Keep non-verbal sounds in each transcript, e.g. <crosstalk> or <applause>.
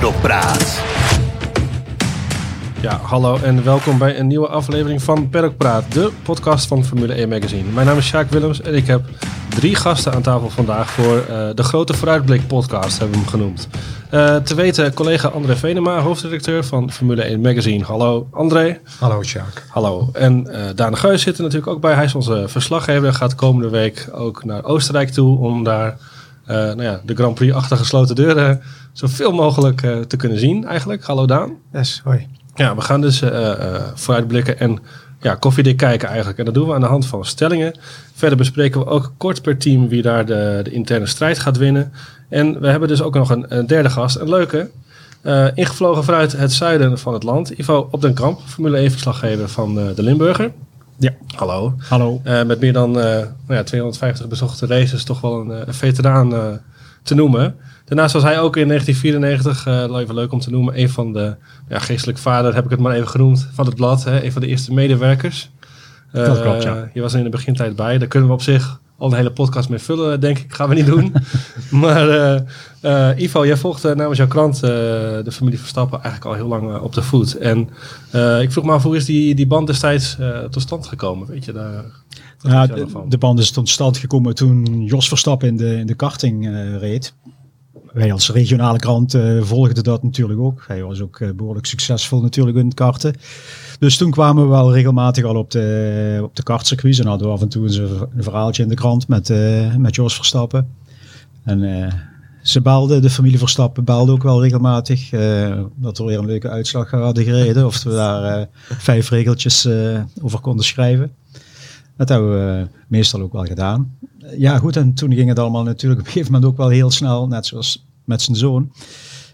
Praat. Ja, hallo en welkom bij een nieuwe aflevering van Paddock Praat, de podcast van Formule 1 Magazine. Mijn naam is Sjaak Willems en ik heb drie gasten aan tafel vandaag voor uh, de Grote Vooruitblik podcast, hebben we hem genoemd. Uh, te weten collega André Venema, hoofdredacteur van Formule 1 Magazine. Hallo André. Hallo Sjaak. Hallo. En uh, Daan Geus zit er natuurlijk ook bij. Hij is onze verslaggever. Gaat komende week ook naar Oostenrijk toe om daar nou ja, de Grand Prix achter gesloten deuren zoveel mogelijk te kunnen zien eigenlijk. Hallo Daan. Yes, hoi. Ja, we gaan dus vooruitblikken en ja, koffiedik kijken eigenlijk. En dat doen we aan de hand van stellingen. Verder bespreken we ook kort per team wie daar de, de interne strijd gaat winnen. En we hebben dus ook nog een, een derde gast, een leuke. Uh, ingevlogen vanuit het zuiden van het land. Ivo Op den Kamp, Formule 1-verslaggever van uh, de Limburger. Ja. Hallo. Hallo. Uh, met meer dan nou ja, 250 bezochte races, toch wel een, een veteraan te noemen. Daarnaast was hij ook in 1994, even leuk om te noemen, een van de ja, geestelijk vader, heb ik het maar even genoemd, van het blad. Hè, een van de eerste medewerkers. Dat klopt, ja. Je was er in de begintijd bij. Daar kunnen we op zich al een hele podcast mee vullen, denk ik. Gaan we niet doen. <laughs> maar uh, uh, Ivo, jij volgt uh, namens jouw krant de familie Verstappen eigenlijk al heel lang op de voet. En ik vroeg me af, hoe is die, die band destijds tot stand gekomen? Weet je daar... Ja, de, de, band is tot stand gekomen toen Jos Verstappen in de, in de karting reed. Wij als regionale krant volgden dat natuurlijk ook. Hij was ook behoorlijk succesvol natuurlijk in het karten. Dus toen kwamen we wel regelmatig al op de, op de kartcircuits. En hadden we af en toe een, verhaaltje in de krant met, uh, met Jos Verstappen. En uh, ze belden, de familie Verstappen belde ook wel regelmatig. Uh, dat we weer een leuke uitslag hadden gereden. Of we daar vijf regeltjes over konden schrijven. Dat hebben we meestal ook wel gedaan. Ja goed, en toen ging het allemaal natuurlijk op een gegeven moment ook wel heel snel. Net zoals met zijn zoon.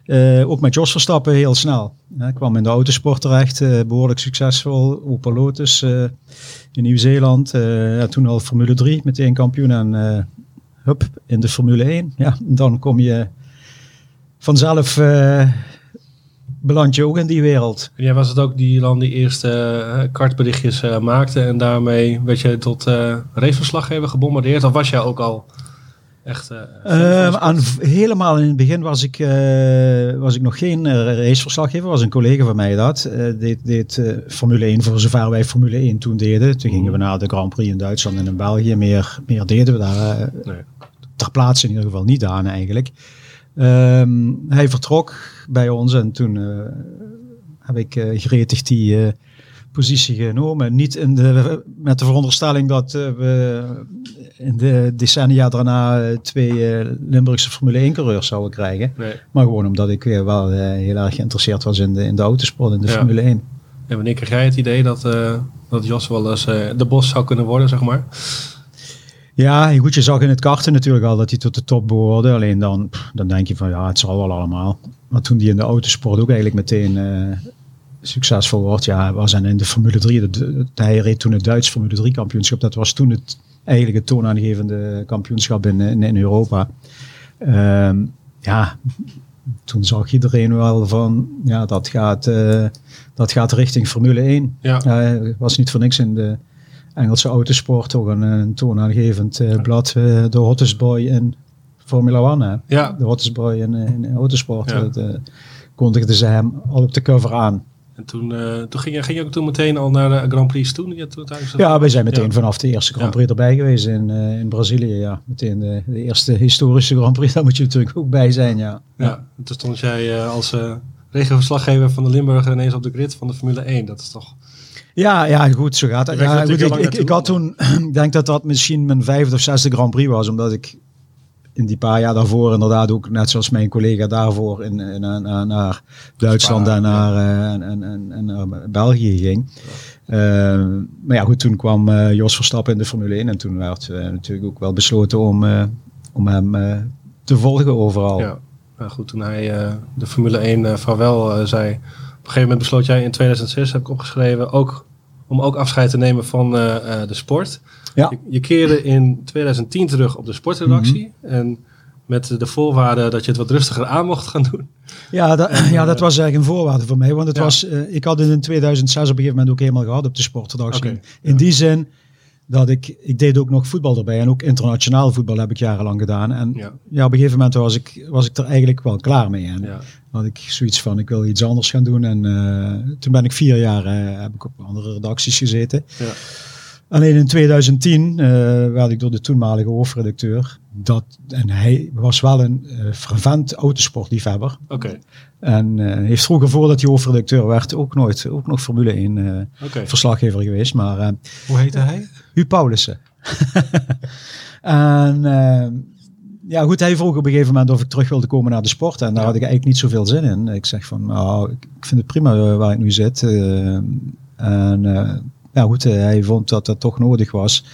Uh, ook met Jos Verstappen heel snel. Ik kwam in de autosport terecht, uh, behoorlijk succesvol. Opel Lotus uh, in Nieuw-Zeeland. Ja, toen al Formule 3, meteen kampioen. En hup, in de Formule 1. Ja, dan kom je vanzelf beland je ook in die wereld. Jij was het ook die dan die eerste kartberichtjes maakte en daarmee werd je tot raceverslaggever gebombardeerd? Of was jij ook al Echt, uh, aan, helemaal in het begin was ik, uh, was ik nog geen raceverslaggever. Was een collega van mij dat. deed deed Formule 1 voor zover wij Formule 1 toen deden. Toen gingen we naar de Grand Prix in Duitsland en in België. Meer, meer deden we daar nee. ter plaatse in ieder geval niet aan eigenlijk. Um, hij vertrok bij ons en toen heb ik gretig die positie genomen. Niet in de, met de veronderstelling dat we in de decennia daarna eh, twee uh, Limburgse Formule 1 coureurs zouden krijgen. Nee. Maar gewoon omdat ik weer wel heel erg geïnteresseerd was in de, in de autosport, in de Formule 1. En wanneer kreeg jij het idee dat, uh, dat Jos wel eens de bos zou kunnen worden, zeg maar? Ja, goed, je zag in het karten natuurlijk al dat hij tot de top behoorde. Alleen dan, dan denk je van ja, het zal wel allemaal. Maar toen hij in de autosport ook eigenlijk meteen succesvol wordt, ja, was en in de Formule 3. De, hij reed toen het Duits Formule 3 kampioenschap. Dat was toen het eigenlijk het toonaangevende kampioenschap in, in, in Europa. Um, ja, toen zag iedereen wel van, ja, dat gaat, uh, dat gaat richting Formule 1. Ja. Uh, was niet voor niks in de Engelse autosport toch een, een toonaangevend uh, blad, de Hottest Boy in Formula 1. Hè? Ja. De Hottest Boy in, in autosport. Ja. Dat kondigden ze hem al op de cover aan. En toen, uh, toen ging, je, ging je ook toen meteen al naar de Grand Prix toen? Ja, toen ja wij zijn meteen vanaf de eerste Grand Prix erbij geweest in, uh, in Brazilië. Ja. Meteen de, de, eerste historische Grand Prix, <laughs> daar moet je natuurlijk ook bij zijn. Ja, ja. toen stond jij uh, als regenverslaggever van de Limburger ineens op de grid van de Formule 1. Dat is toch... Ja, ja, goed, zo gaat het. Ja, goed, ik, ik, ik, had toen, <clears throat> ik denk dat dat misschien mijn vijfde of zesde Grand Prix was, omdat ik in die paar jaar daarvoor inderdaad ook, net zoals mijn collega daarvoor, in, in, in naar Duitsland en naar, uh, en, en, en, naar België ging. Uh, maar ja, goed, toen kwam uh, Jos Verstappen in de Formule 1 en toen werd natuurlijk ook wel besloten om, om hem te volgen overal. Ja, nou goed, toen hij de Formule 1 vaarwel zei, op een gegeven moment besloot jij in 2006, heb ik opgeschreven, ook, om ook afscheid te nemen van de sport. Ja. Je, keerde in 2010 terug op de sportredactie. Mhm. En met de voorwaarde dat je het wat rustiger aan mocht gaan doen. Ja, dat, ja, dat was eigenlijk een voorwaarde voor mij. Want het was, uh, ik had het in 2006 op een gegeven moment ook helemaal gehad op de sportredactie. in die zin dat ik, ik deed ook nog voetbal erbij. En ook internationaal voetbal heb ik jarenlang gedaan. En ja, ja op een gegeven moment was ik, was ik er eigenlijk wel klaar mee. En ja. had ik zoiets van, ik wil iets anders gaan doen. En uh, toen ben ik vier jaar, uh, heb ik op andere redacties gezeten. Ja. Alleen in 2010 uh, werd ik door de toenmalige hoofdredacteur. Dat, en hij was wel een uh, fervent autosportliefhebber. Oké. En uh, heeft vroeger voordat hij hoofdredacteur werd ook nooit, ook nog Formule 1 okay. verslaggever geweest. Maar, Hoe heette hij? Hu Paulussen. <laughs> en ja goed, hij vroeg op een gegeven moment of ik terug wilde komen naar de sport. En daar had ik eigenlijk niet zoveel zin in. Ik zeg van, nou, ik vind het prima waar ik nu zit. en ja goed, eh, hij vond dat dat toch nodig was.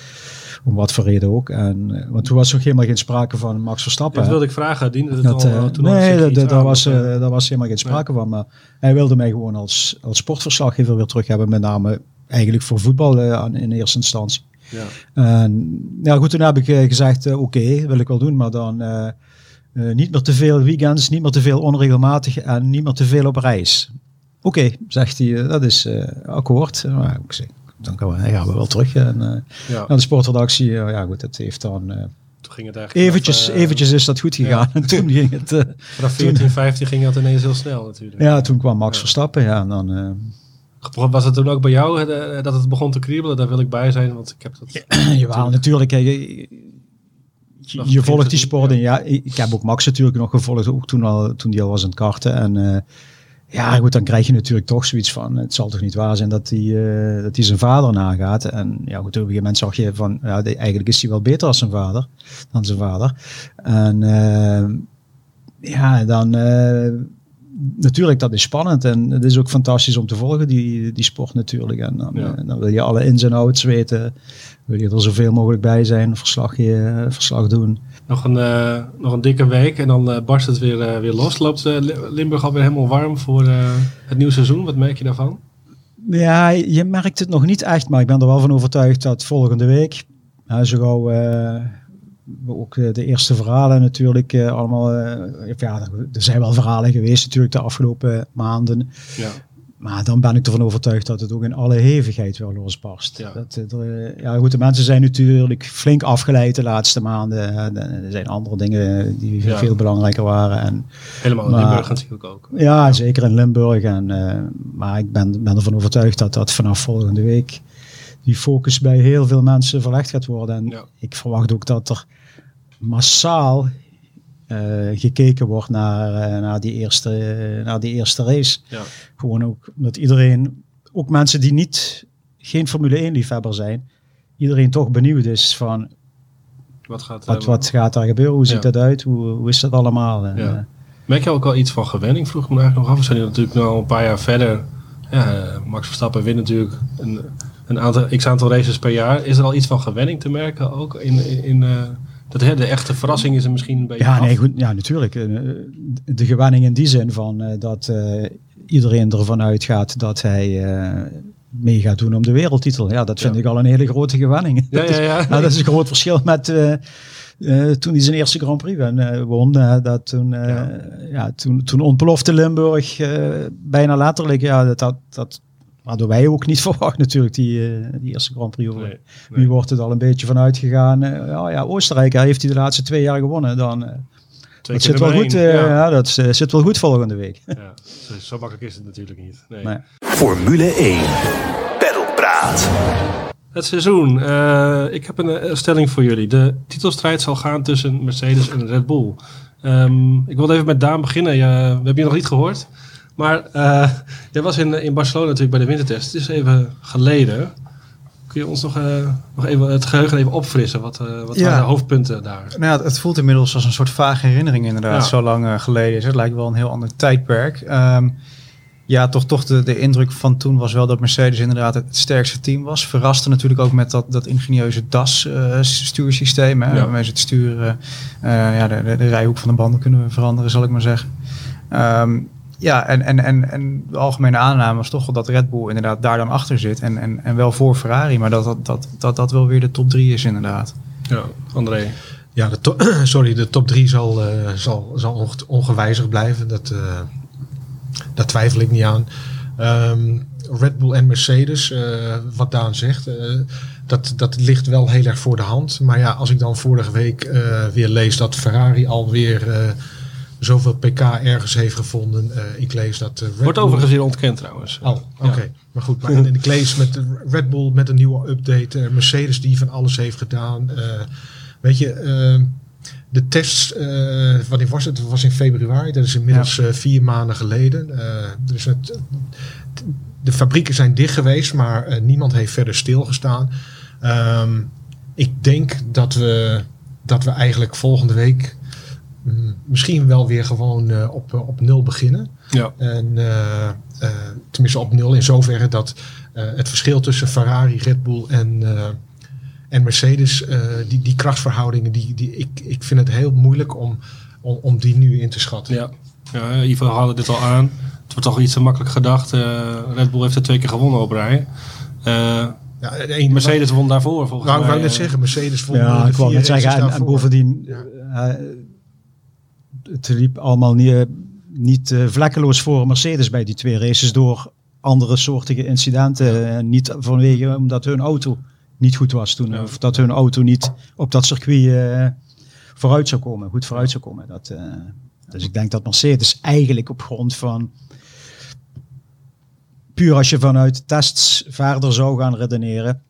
Om wat voor reden ook. En, eh, want toen was er nog helemaal geen sprake van Max Verstappen. Dat wilde ik vragen. Diende het dat, al, toen nee, daar was, uh, daar was helemaal geen sprake van. Maar hij wilde mij gewoon als, als sportverslaggever weer terug hebben. Met name eigenlijk voor voetbal in eerste instantie. Ja. En, ja, goed, toen heb ik gezegd, oké, okay, wil ik wel doen. Maar dan niet meer te veel weekends, niet meer te veel onregelmatig en niet meer te veel op reis. Oké, zegt hij, dat is akkoord. Maar ik zeg, dan gaan we, gaan we wel terug en, uh, naar de sportredactie. Uh, ja goed, het heeft dan... Uh, toen ging het eigenlijk eventjes, uh, eventjes is dat goed gegaan. Ja. en <laughs> toen ging het... Vanaf 14, 15 ging het ineens heel snel natuurlijk. Ja, toen kwam Max Verstappen. Ja, en dan... Was het toen ook bij jou dat het begon te kriebelen? Daar wil ik bij zijn, want ik heb dat... Ja, <clears throat> natuurlijk. je, je, je volgt die sport. En ja, ik heb ook Max natuurlijk nog gevolgd, ook toen, al, toen die al was aan het karten. En ja, goed, dan krijg je natuurlijk toch zoiets van, het zal toch niet waar zijn dat hij, uh, dat hij zijn vader nagaat. En ja, goed, op een gegeven moment zag je van, ja, eigenlijk is hij wel beter als zijn vader, dan zijn vader. En uh, ja, dan, natuurlijk, dat is spannend en het is ook fantastisch om te volgen, die, die sport natuurlijk. En dan, ja. dan wil je alle ins en outs weten, wil je er zoveel mogelijk bij zijn, verslag, je, verslag doen. Nog een, uh, nog een dikke week en dan uh, barst het weer, uh, weer los. Loopt Limburg alweer helemaal warm voor het nieuwe seizoen? Wat merk je daarvan? Ja, je merkt het nog niet echt, maar ik ben er wel van overtuigd dat volgende week, zo gauw ook de eerste verhalen natuurlijk allemaal, ja, er zijn wel verhalen geweest natuurlijk de afgelopen maanden. Ja. Maar dan ben ik ervan overtuigd dat het ook in alle hevigheid wel losbarst. Ja. Dat, er, ja, goed, de mensen zijn natuurlijk flink afgeleid de laatste maanden. Er zijn andere dingen die veel belangrijker waren. En, Helemaal in Limburg natuurlijk ook. Ja, zeker in Limburg. En, uh, maar ik ben, ben ervan overtuigd dat dat vanaf volgende week die focus bij heel veel mensen verlegd gaat worden. En ik verwacht ook dat er massaal uh, gekeken wordt naar, uh, naar, die eerste, uh, naar die eerste race. Ja. Gewoon ook dat iedereen, ook mensen die niet geen Formule 1 liefhebber zijn, iedereen toch benieuwd is van wat gaat, wat, wat gaat daar gebeuren, hoe ziet dat uit, hoe, hoe is dat allemaal. Ja. Merk je ook al iets van gewenning? Vroeg me eigenlijk nog af. We zijn natuurlijk nu al een paar jaar verder. Ja, Max Verstappen wint natuurlijk een, een aantal, x aantal races per jaar. Is er al iets van gewenning te merken ook in, in, in dat hè, de echte verrassing is er misschien een beetje. Ja, nee, goed, ja natuurlijk. Eh, de gewenning in die zin van uh, dat uh, iedereen ervan uitgaat dat hij mee gaat doen om de wereldtitel. Ja, dat vind ik al een hele grote gewenning. Ja, ja, ja. <laughs> nou, dat is een groot verschil met toen hij zijn eerste Grand Prix won. dat toen, ja. ja. toen, toen ontplofte Limburg bijna letterlijk. Ja, dat, dat, dat Hadden wij ook niet <laughs> verwacht natuurlijk, die, uh, die eerste Grand Prix. Nee, Nu wordt het al een beetje vanuit gegaan. Uh, ja, ja, Oostenrijk heeft hij de laatste twee jaar gewonnen. Dan, uh, dat zit wel goed, ja. ja. dat zit wel goed volgende week. Ja, zo, makkelijk is het natuurlijk niet. Nee. nee. Formule 1. Pedalpraat. Het seizoen. ik heb een stelling voor jullie. De titelstrijd zal gaan tussen Mercedes en Red Bull. Um, ik wilde even met Daan beginnen. We hebben je nog niet gehoord. Maar uh, jij was in, in Barcelona natuurlijk bij de wintertest. Het is even geleden. Kun je ons nog, uh, nog even het geheugen even opfrissen? Wat, uh, wat ja. waren de hoofdpunten daar? Nou ja, het voelt inmiddels als een soort vage herinnering inderdaad. Ja. Zo lang geleden is het. lijkt wel een heel ander tijdperk. Um, ja, toch, toch de, de indruk van toen was wel dat Mercedes inderdaad het sterkste team was. Verraste natuurlijk ook met dat, dat ingenieuze DAS-stuursysteem. Uh, ja. Waarmee ze het sturen, ja, de, de, de, rijhoek van de banden kunnen veranderen, zal ik maar zeggen. Um, ja, en, en, en, en de algemene aanname was toch wel dat Red Bull inderdaad daar dan achter zit. En, en, en wel voor Ferrari, maar dat dat, dat, dat dat wel weer de top 3 is inderdaad. Ja, André. Ja, de top, <clears throat> sorry, de top 3 zal, uh, zal, zal ongewijzigd blijven. Dat, uh, daar twijfel ik niet aan. Um, Red Bull en Mercedes, uh, wat Daan zegt. dat, dat ligt wel heel erg voor de hand. Maar ja, als ik dan vorige week uh, weer lees dat Ferrari alweer uh, zoveel pk ergens heeft gevonden. Uh, ik lees dat Red Wordt Bull... overigens weer ontkend trouwens. Oh, oké. Okay. Ja. Maar goed, maar ik lees met Red Bull met een nieuwe update. Mercedes die van alles heeft gedaan. weet je, de tests, wanneer was het? Het was in februari. Dat is inmiddels ja. vier maanden geleden. er is het, de fabrieken zijn dicht geweest, maar niemand heeft verder stilgestaan. Um, ik denk dat we, dat we eigenlijk volgende week misschien wel weer gewoon uh, op, op nul beginnen. Ja. En uh, uh, tenminste op nul in zoverre dat het verschil tussen Ferrari, Red Bull en, en Mercedes, die, die krachtsverhoudingen, die, die, ik, ik vind het heel moeilijk om, om, om die nu in te schatten. Ja, ja Ivo haalde dit al aan. Het wordt toch iets te makkelijk gedacht. Red Bull heeft er twee keer gewonnen op rij. Ja, een, Mercedes won daarvoor volgens nou, mij. ik wou net zeggen, Mercedes won Ja, ik wou net zeggen, en, en, bovendien, ja. uh, het liep allemaal niet, niet uh, vlekkeloos voor Mercedes bij die twee races door andere soortige incidenten. Ja. niet vanwege omdat hun auto niet goed was toen, of dat hun auto niet op dat circuit uh, vooruit zou komen, goed vooruit zou komen. Dat, dus ik denk dat Mercedes eigenlijk op grond van puur als je vanuit tests verder zou gaan redeneren,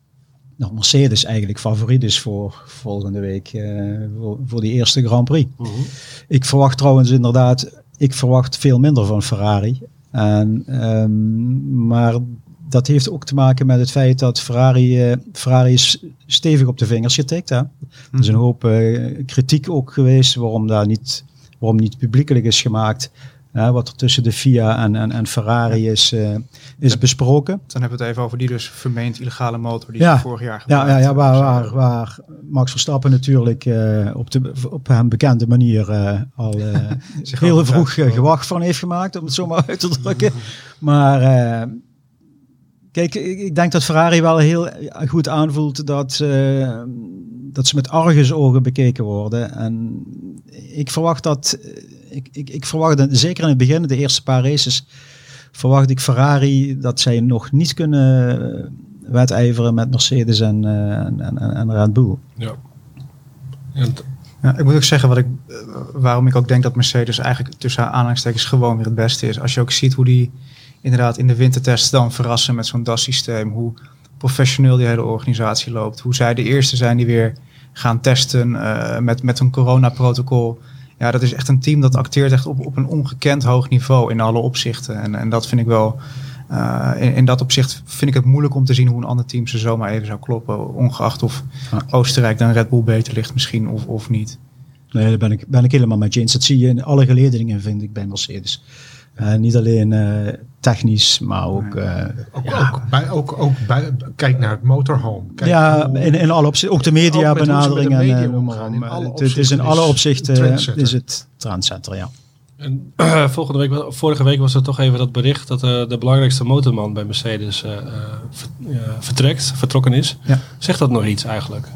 dat Mercedes eigenlijk favoriet is voor volgende week, uh, voor, voor, die eerste Grand Prix. Mhm. Uh -huh. Ik verwacht trouwens inderdaad, ik verwacht veel minder van Ferrari. En, um, maar dat heeft ook te maken met het feit dat Ferrari, uh, Ferrari is stevig op de vingers getikt. Hè? Er is een hoop uh, kritiek ook geweest waarom daar niet, waarom niet publiekelijk is gemaakt. Uh, wat er tussen de FIA en, en, en Ferrari is, uh, is besproken. Dan hebben we het even over die dus vermeend illegale motor die ja. vorig jaar Ja, ja, ja waar, waar, waar Max Verstappen natuurlijk uh, op, de, op hem bekende manier al <laughs> heel vroeg gewacht van heeft gemaakt, om het zo maar uit te <laughs> drukken. maar kijk, ik, ik, denk dat Ferrari wel heel goed aanvoelt dat, dat ze met argusogen bekeken worden. En ik verwacht dat ik, ik, ik verwacht, zeker in het begin, de eerste paar races, verwacht ik Ferrari dat zij nog niet kunnen wedijveren met Mercedes en, uh, en, en, en, Red Bull. Ja. En ja, ik moet ook zeggen wat ik, uh, waarom ik ook denk dat Mercedes eigenlijk tussen aanhalingstekens gewoon weer het beste is. Als je ook ziet hoe die inderdaad in de wintertest dan verrassen met zo'n DAS-systeem, hoe professioneel die hele organisatie loopt, hoe zij de eerste zijn die weer gaan testen uh, met, met een coronaprotocol. Ja, dat is echt een team dat acteert echt op, op een ongekend hoog niveau in alle opzichten. En, en dat vind ik wel, uh, in, in, dat opzicht vind ik het moeilijk om te zien hoe een ander team ze zomaar even zou kloppen. Ongeacht of. Oostenrijk dan Red Bull beter ligt misschien of, of niet. Nee, daar ben ik, ben ik helemaal met je eens. Dat zie je in alle gelederingen, vind ik, bij Mercedes. Uh, niet alleen uh, technisch, maar ook... Uh, ook, ja. ook, bij, ook, ook bij, kijk naar het motorhome. Kijk ja, hoe, in, in alle opzichten. Ook de mediabenadering. Media en, omgaan, het, het is in alle opzichten is het trendsetter, ja. En, uh, volgende week, vorige week was er toch even dat bericht dat uh, de belangrijkste motorman bij Mercedes uh, vertrekt, vertrokken is. Ja. Zegt dat nog iets eigenlijk?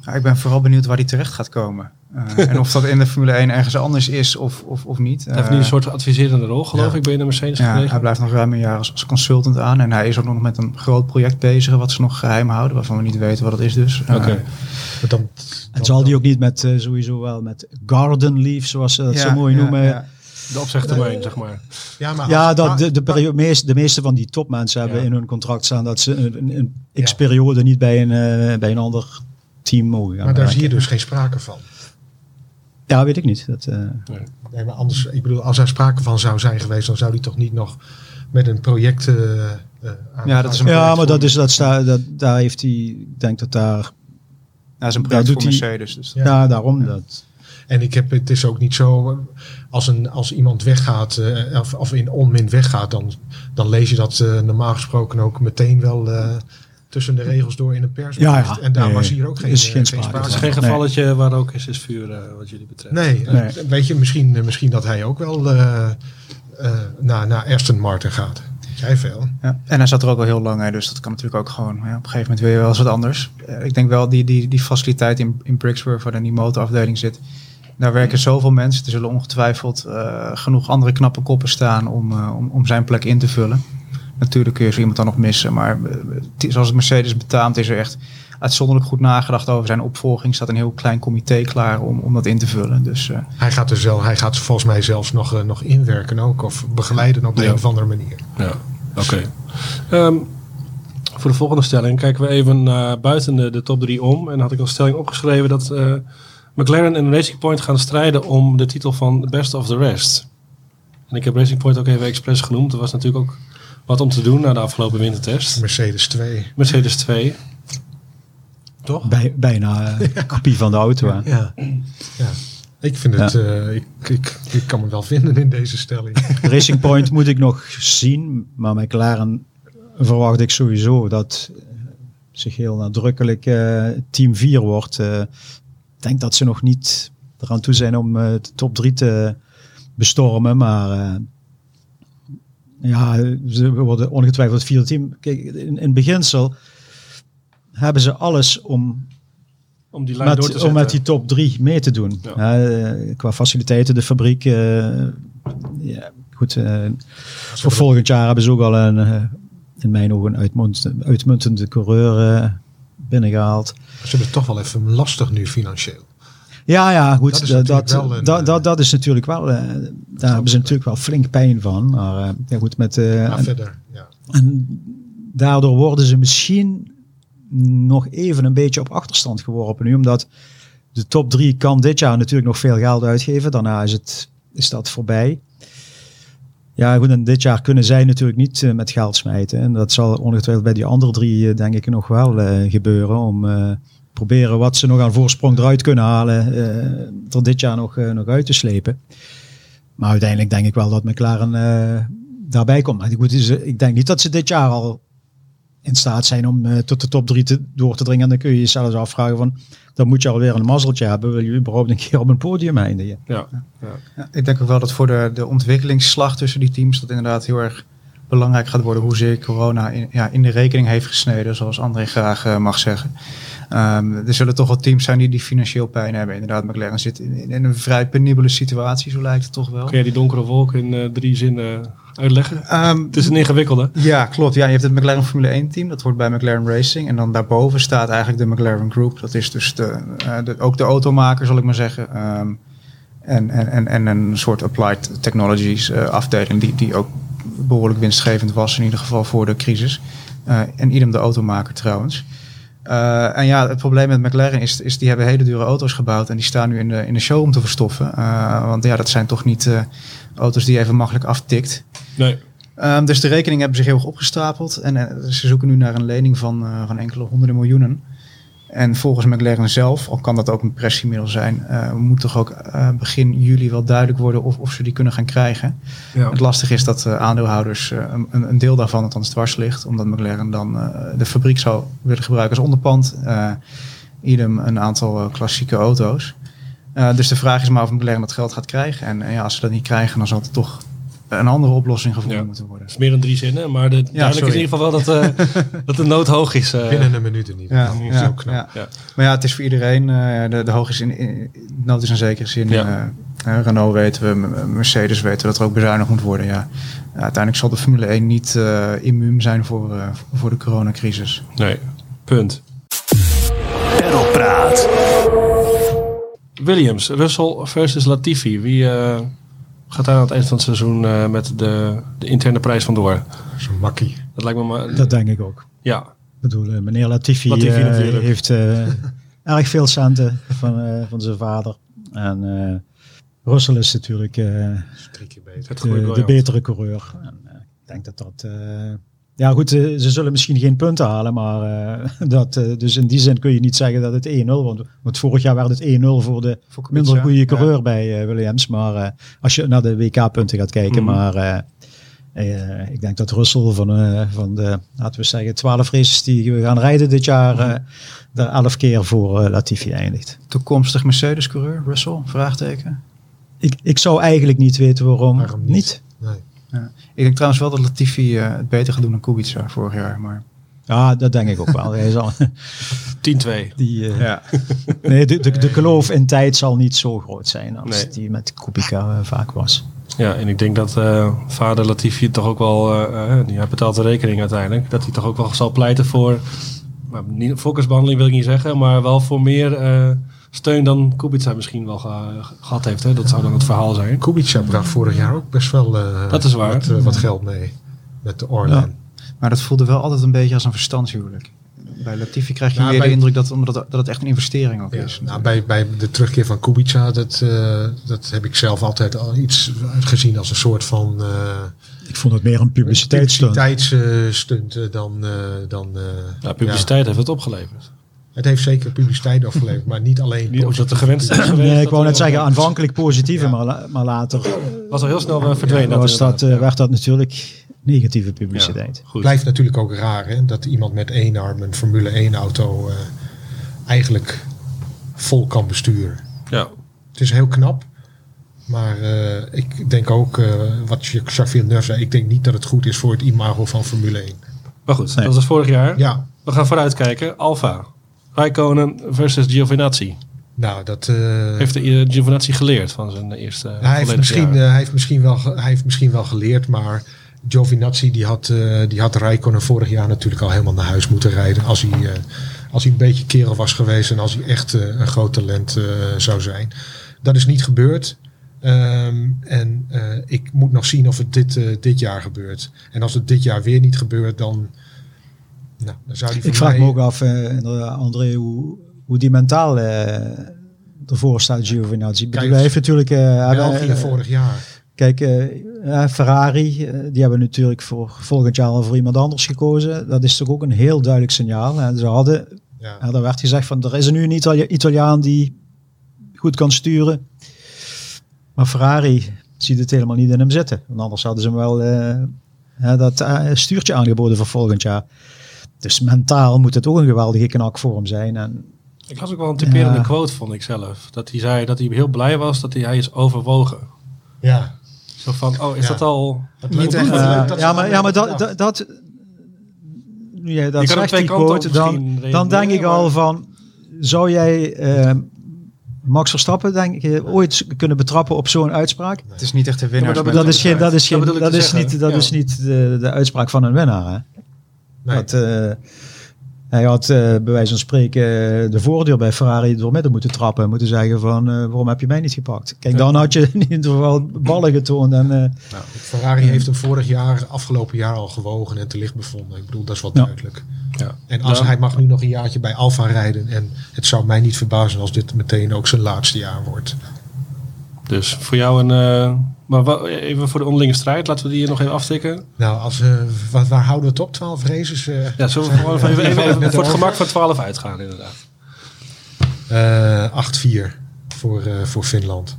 Ja, ik ben vooral benieuwd waar hij terecht gaat komen. Uh, en of dat in de Formule 1 ergens anders is of, of, of niet. Hij heeft nu een soort adviserende rol, geloof ja. ik, bij de Mercedes ja. Hij blijft nog ruim een jaar als, als, consultant aan. En hij is ook nog met een groot project bezig, wat ze nog geheim houden, waarvan we niet weten wat het is dus. Oké. Okay. Uh, dan, en zal die ook niet met, uh, sowieso wel met garden leave, zoals ze dat ja, zo mooi noemen. De opzegtermijn, zeg maar. Ja, maar ja dat de, de, periode, meest, de meeste van die topmensen hebben in hun contract staan dat ze een, een, een x-periode niet bij een, bij een ander team mogen gaan Maar daar zie je dus geen sprake van. Ja, weet ik niet. Dat, uh... nee. nee. maar anders, ik bedoel, als er sprake van zou zijn geweest, dan zou hij toch niet nog met een project. Uh, uh, ja, dat is een ja, maar dat is, dat sta, dat, daar heeft hij, ik denk dat daar. Ja, is een project voor Mercedes. Dus ja, ja, daarom ja. dat. En ik heb, het is ook niet zo, als, een, als iemand weggaat, uh, of, of in onmin weggaat, dan, dan lees je dat uh, normaal gesproken ook meteen wel uh, tussen de regels door in een pers. Ja, ja. En daar nee, was hier ook geen, is geen geen sprake. Het is geen gevalletje nee. waar ook is, is vuur uh, wat jullie betreft. Nee, nee. Uh, weet je, misschien, uh, misschien dat hij ook wel naar, naar Aston Martin gaat. Jij veel. Ja. En hij zat er ook al heel lang, hè, dus dat kan natuurlijk ook gewoon. Ja, op een gegeven moment wil je wel eens wat anders. ik denk wel die, die, die faciliteit in, in Brixworth, waar dan die motorafdeling zit. Daar werken zoveel mensen. Er zullen ongetwijfeld genoeg andere knappe koppen staan om, om, om zijn plek in te vullen. Natuurlijk kun je zo iemand dan nog missen. Maar uh, zoals het Mercedes betaamt, is er echt uitzonderlijk goed nagedacht over zijn opvolging. staat een heel klein comité klaar om, om dat in te vullen. Dus, uh, hij, gaat er zelf, hij gaat volgens mij zelfs nog, uh, nog inwerken ook. Of begeleiden op de ja. een of andere manier. Ja, oké. Okay. Um, voor de volgende stelling kijken we even naar buiten de, de top 3 om. En had ik als stelling opgeschreven dat uh, McLaren en Racing Point gaan strijden om de titel van Best of the Rest. En ik heb Racing Point ook even expres genoemd. Er was natuurlijk ook wat om te doen na de afgelopen wintertest. Mercedes 2. Mercedes 2. Toch? Bij, bijna <laughs> een kopie van de auto. Ja. ja. ja. Ik vind het, ja. uh, ik, ik, ik kan me wel vinden in deze stelling. <laughs> Racing Point moet ik nog zien, maar McLaren verwacht ik sowieso dat zich heel nadrukkelijk uh, team 4 wordt. Uh, ik denk dat ze nog niet eraan toe zijn om uh, de top 3 te bestormen, maar ja, ze worden ongetwijfeld het vierde team. Kijk, in, in beginsel hebben ze alles om om die lijn met, door te om met die top 3 mee te doen. Ja. Ja, qua faciliteiten, de fabriek. ja, goed, voor volgend jaar hebben ze ook al een in mijn ogen een uitmuntende, uitmuntende coureur binnengehaald. Ze hebben het toch wel even lastig nu financieel. Ja, ja, goed. Dat is, dat, dat, dat, dat, dat, is natuurlijk wel. Uh, daar hebben ze natuurlijk wel flink pijn van. Maar uh, ja, goed, met. Uh, maar verder, ja. En daardoor worden ze misschien nog even een beetje op achterstand geworpen nu, omdat de top 3 kan dit jaar natuurlijk nog veel geld uitgeven. Daarna is, het, is dat voorbij. Ja, goed, en dit jaar kunnen zij natuurlijk niet uh, met geld smijten. En dat zal ongetwijfeld bij die andere drie, uh, denk ik, nog wel uh, gebeuren. Om proberen wat ze nog aan voorsprong eruit kunnen halen, er dit jaar nog, nog uit te slepen. Maar uiteindelijk denk ik wel dat McLaren daarbij komt. Maar goed, ik denk niet dat ze dit jaar al in staat zijn om uh, tot de top 3 te, door te dringen. En dan kun je jezelf afvragen van, dan moet je alweer een mazzeltje hebben. Wil je überhaupt een keer op een podium eindigen? Ja, ja. ja ik denk ook wel dat voor de, de ontwikkelingsslag tussen die teams dat inderdaad heel erg belangrijk gaat worden. Hoezeer corona in, ja, in de rekening heeft gesneden, zoals André graag uh, mag zeggen. Um, er zullen toch wel teams zijn die, die financieel pijn hebben. Inderdaad, McLaren zit in, in een vrij penibele situatie, zo lijkt het toch wel. Kun je die donkere wolk in uh, drie zinnen uitleggen? Um, het is een ingewikkelde. Ja, klopt. Ja, je hebt het McLaren Formule 1 team, dat wordt bij McLaren Racing. En dan daarboven staat eigenlijk de McLaren Group. Dat is dus de, uh, de ook de automaker, zal ik maar zeggen. Um, en, en, en, en een soort applied technologies uh, afdeling die, die ook behoorlijk winstgevend was, in ieder geval voor de crisis. Uh, en idem de automaker trouwens. Uh, en ja, het probleem met McLaren is, is die hebben hele dure auto's gebouwd en die staan nu in de, in de show om te verstoffen. Uh, want ja, dat zijn toch niet uh, auto's die je even makkelijk aftikt. Nee. Um, dus de rekeningen hebben zich heel erg opgestapeld en ze zoeken nu naar een lening van, van enkele honderden miljoenen. En volgens McLaren zelf, al kan dat ook een pressiemiddel zijn, uh, moet toch ook uh, begin juli wel duidelijk worden of, of ze die kunnen gaan krijgen. Ja. Het lastige is dat uh, aandeelhouders een, een, deel daarvan althans dwars ligt, omdat McLaren dan de fabriek zou willen gebruiken als onderpand. idem een aantal klassieke auto's. dus de vraag is maar of McLaren dat geld gaat krijgen. En ja, als ze dat niet krijgen, dan zal het toch een andere oplossing gevonden ja. moeten worden. Het is meer dan drie zinnen, maar de, ja, duidelijk is in ieder geval wel dat, uh, <laughs> dat de nood hoog is. Uh, Binnen een minuut in ieder geval. Ja, ja, ja, Maar ja, het is voor iedereen, uh, de, de hoog is in, in, nood is in zekere zin. Ja. Renault weten we, Mercedes weten we dat er ook bezuinigd moet worden. Ja. uiteindelijk zal de Formule 1 niet immuun zijn voor, voor de coronacrisis. Nee, punt. Praat. Williams, Russell versus Latifi. Wie gaat daar aan het eind van het seizoen uh, met de, de interne prijs vandoor. Zo'n makkie. Dat lijkt me maar... Dat denk ik ook. Ja. Ik bedoel, uh, meneer Latifi, Latifi uh, heeft <laughs> erg veel centen van, van zijn vader. En Russell is natuurlijk de, de, betere coureur. En, ik denk dat dat... ja goed, ze zullen misschien geen punten halen, maar <laughs> dat, dus in die zin kun je niet zeggen dat het 1-0 wordt. Want vorig jaar werd het 1-0 voor de voor minder goede coureur ja. bij Williams. Maar als je naar de WK-punten gaat kijken, mm -hmm. maar uh, ik denk dat Russell van, uh, van de, laten we zeggen, 12 races die we gaan rijden dit jaar, uh, er 11 keer voor Latifi eindigt. Toekomstig Mercedes-coureur, Russell? Vraagteken. Ik, ik zou eigenlijk niet weten waarom, waarom niet. niet. Nee. Ja. Ik denk trouwens wel dat Latifi het beter gaat doen dan Kubica vorig jaar, maar... Ja, dat denk ik ook wel. Hij zal <laughs> 10-2. Die, uh, ja. <laughs> nee, de, de, de geloof in tijd zal niet zo groot zijn als nee. die met Kubica uh, vaak was. Ja, en ik denk dat uh, vader Latifi toch ook wel, uh, hij betaalt de rekening uiteindelijk, dat hij toch ook wel zal pleiten voor, maar niet, focusbehandeling wil ik niet zeggen, maar wel voor meer steun dan Kubica misschien wel gehad heeft. Hè? Dat zou dan het verhaal zijn. Kubica bracht vorig jaar ook best wel dat is waar. Wat, wat geld mee met de Orlan. Ja. Maar dat voelde wel altijd een beetje als een verstandshuwelijk bij Latifi krijg je nou, meer de indruk dat, omdat dat het echt een investering ook is. Nou, bij, bij de terugkeer van Kubica, dat, uh, dat heb ik zelf altijd al iets gezien als een soort van... Uh, ik vond het meer een publiciteitsstunt. Publiciteitsstunt uh, dan... dan ja, publiciteit heeft het opgeleverd. Het heeft zeker publiciteit opgeleverd, maar niet alleen. Niet omdat er gewenst is geweest. Nee, ik wou net zeggen, aanvankelijk positieve, ja. maar, maar later. Was al heel snel verdwenen. Ja, was dat, werd dat natuurlijk negatieve publiciteit. Ja, Blijft natuurlijk ook raar hè, dat iemand met één arm een Formule 1 auto uh, eigenlijk vol kan besturen. Ja. Het is heel knap. Maar uh, ik denk ook, uh, wat Jacques Villeneuve zei, ik denk niet dat het goed is voor het imago van Formule 1. Maar goed, nee. dat was vorig jaar. Ja. We gaan vooruitkijken. Alfa, Raikkonen versus Giovinazzi. Nou, dat... heeft de Giovinazzi geleerd van zijn eerste hij heeft, misschien, hij, heeft misschien wel, hij heeft misschien wel geleerd, maar Giovinazzi die had, die had Rijkonen vorig jaar natuurlijk al helemaal naar huis moeten rijden. Als hij, als hij een beetje kerel was geweest en als hij echt een groot talent zou zijn. Dat is niet gebeurd. Um, en ik moet nog zien of het dit, dit jaar gebeurt. En als het dit jaar weer niet gebeurt, dan, nou, dan zou hij Ik vraag me ook af, André, hoe, hoe die mentaal ervoor staat, Giovinazzi. Kijk, hij heeft natuurlijk... België vorig jaar. Kijk, Ferrari, die hebben natuurlijk voor volgend jaar al voor iemand anders gekozen. Dat is toch ook een heel duidelijk signaal. En ze hadden, ja. Er werd gezegd van, er is er nu een Itali Italiaan die goed kan sturen. Maar Ferrari ziet het helemaal niet in hem zitten. Want anders hadden ze hem wel dat stuurtje aangeboden voor volgend jaar. Dus mentaal moet het ook een geweldige knak voor hem zijn. En, ik las ook wel een typerende quote, vond ik zelf. Dat hij zei dat hij heel blij was dat hij, hij is overwogen. Ja, zo van, oh, is ja. dat al... Niet echt, uh, ja, maar, ja, maar dat... dat, dat nu jij dat zegt, die quote, dan, dan denk ik al van... Zou jij uh, Max Verstappen denk je ooit kunnen betrappen op zo'n uitspraak? Het is niet echt een winnaar. Ja, dat, dat, is geen, dat is geen, dat, dat is niet, dat ja. is niet de, de uitspraak van een winnaar. Hè? Nee. Dat, uh, hij had uh, bij wijze van spreken uh, de voordeur bij Ferrari door midden moeten trappen. En moeten zeggen van, uh, waarom heb je mij niet gepakt? Kijk, dan had je in ieder geval ballen getoond. En, nou, Ferrari heeft hem vorig jaar, afgelopen jaar al gewogen en te licht bevonden. Ik bedoel, dat is wel duidelijk. Ja. En als hij mag nu nog een jaartje bij Alfa rijden. En het zou mij niet verbazen als dit meteen ook zijn laatste jaar wordt. Dus voor jou een maar even voor de onderlinge strijd, laten we die hier nog even aftikken. Nou, als, uh, waar, waar, houden we het op? 12 races? Uh, ja, zullen we gewoon even, even, even voor het gemak van 12 uitgaan, inderdaad. Uh, 8-4 voor, voor Finland.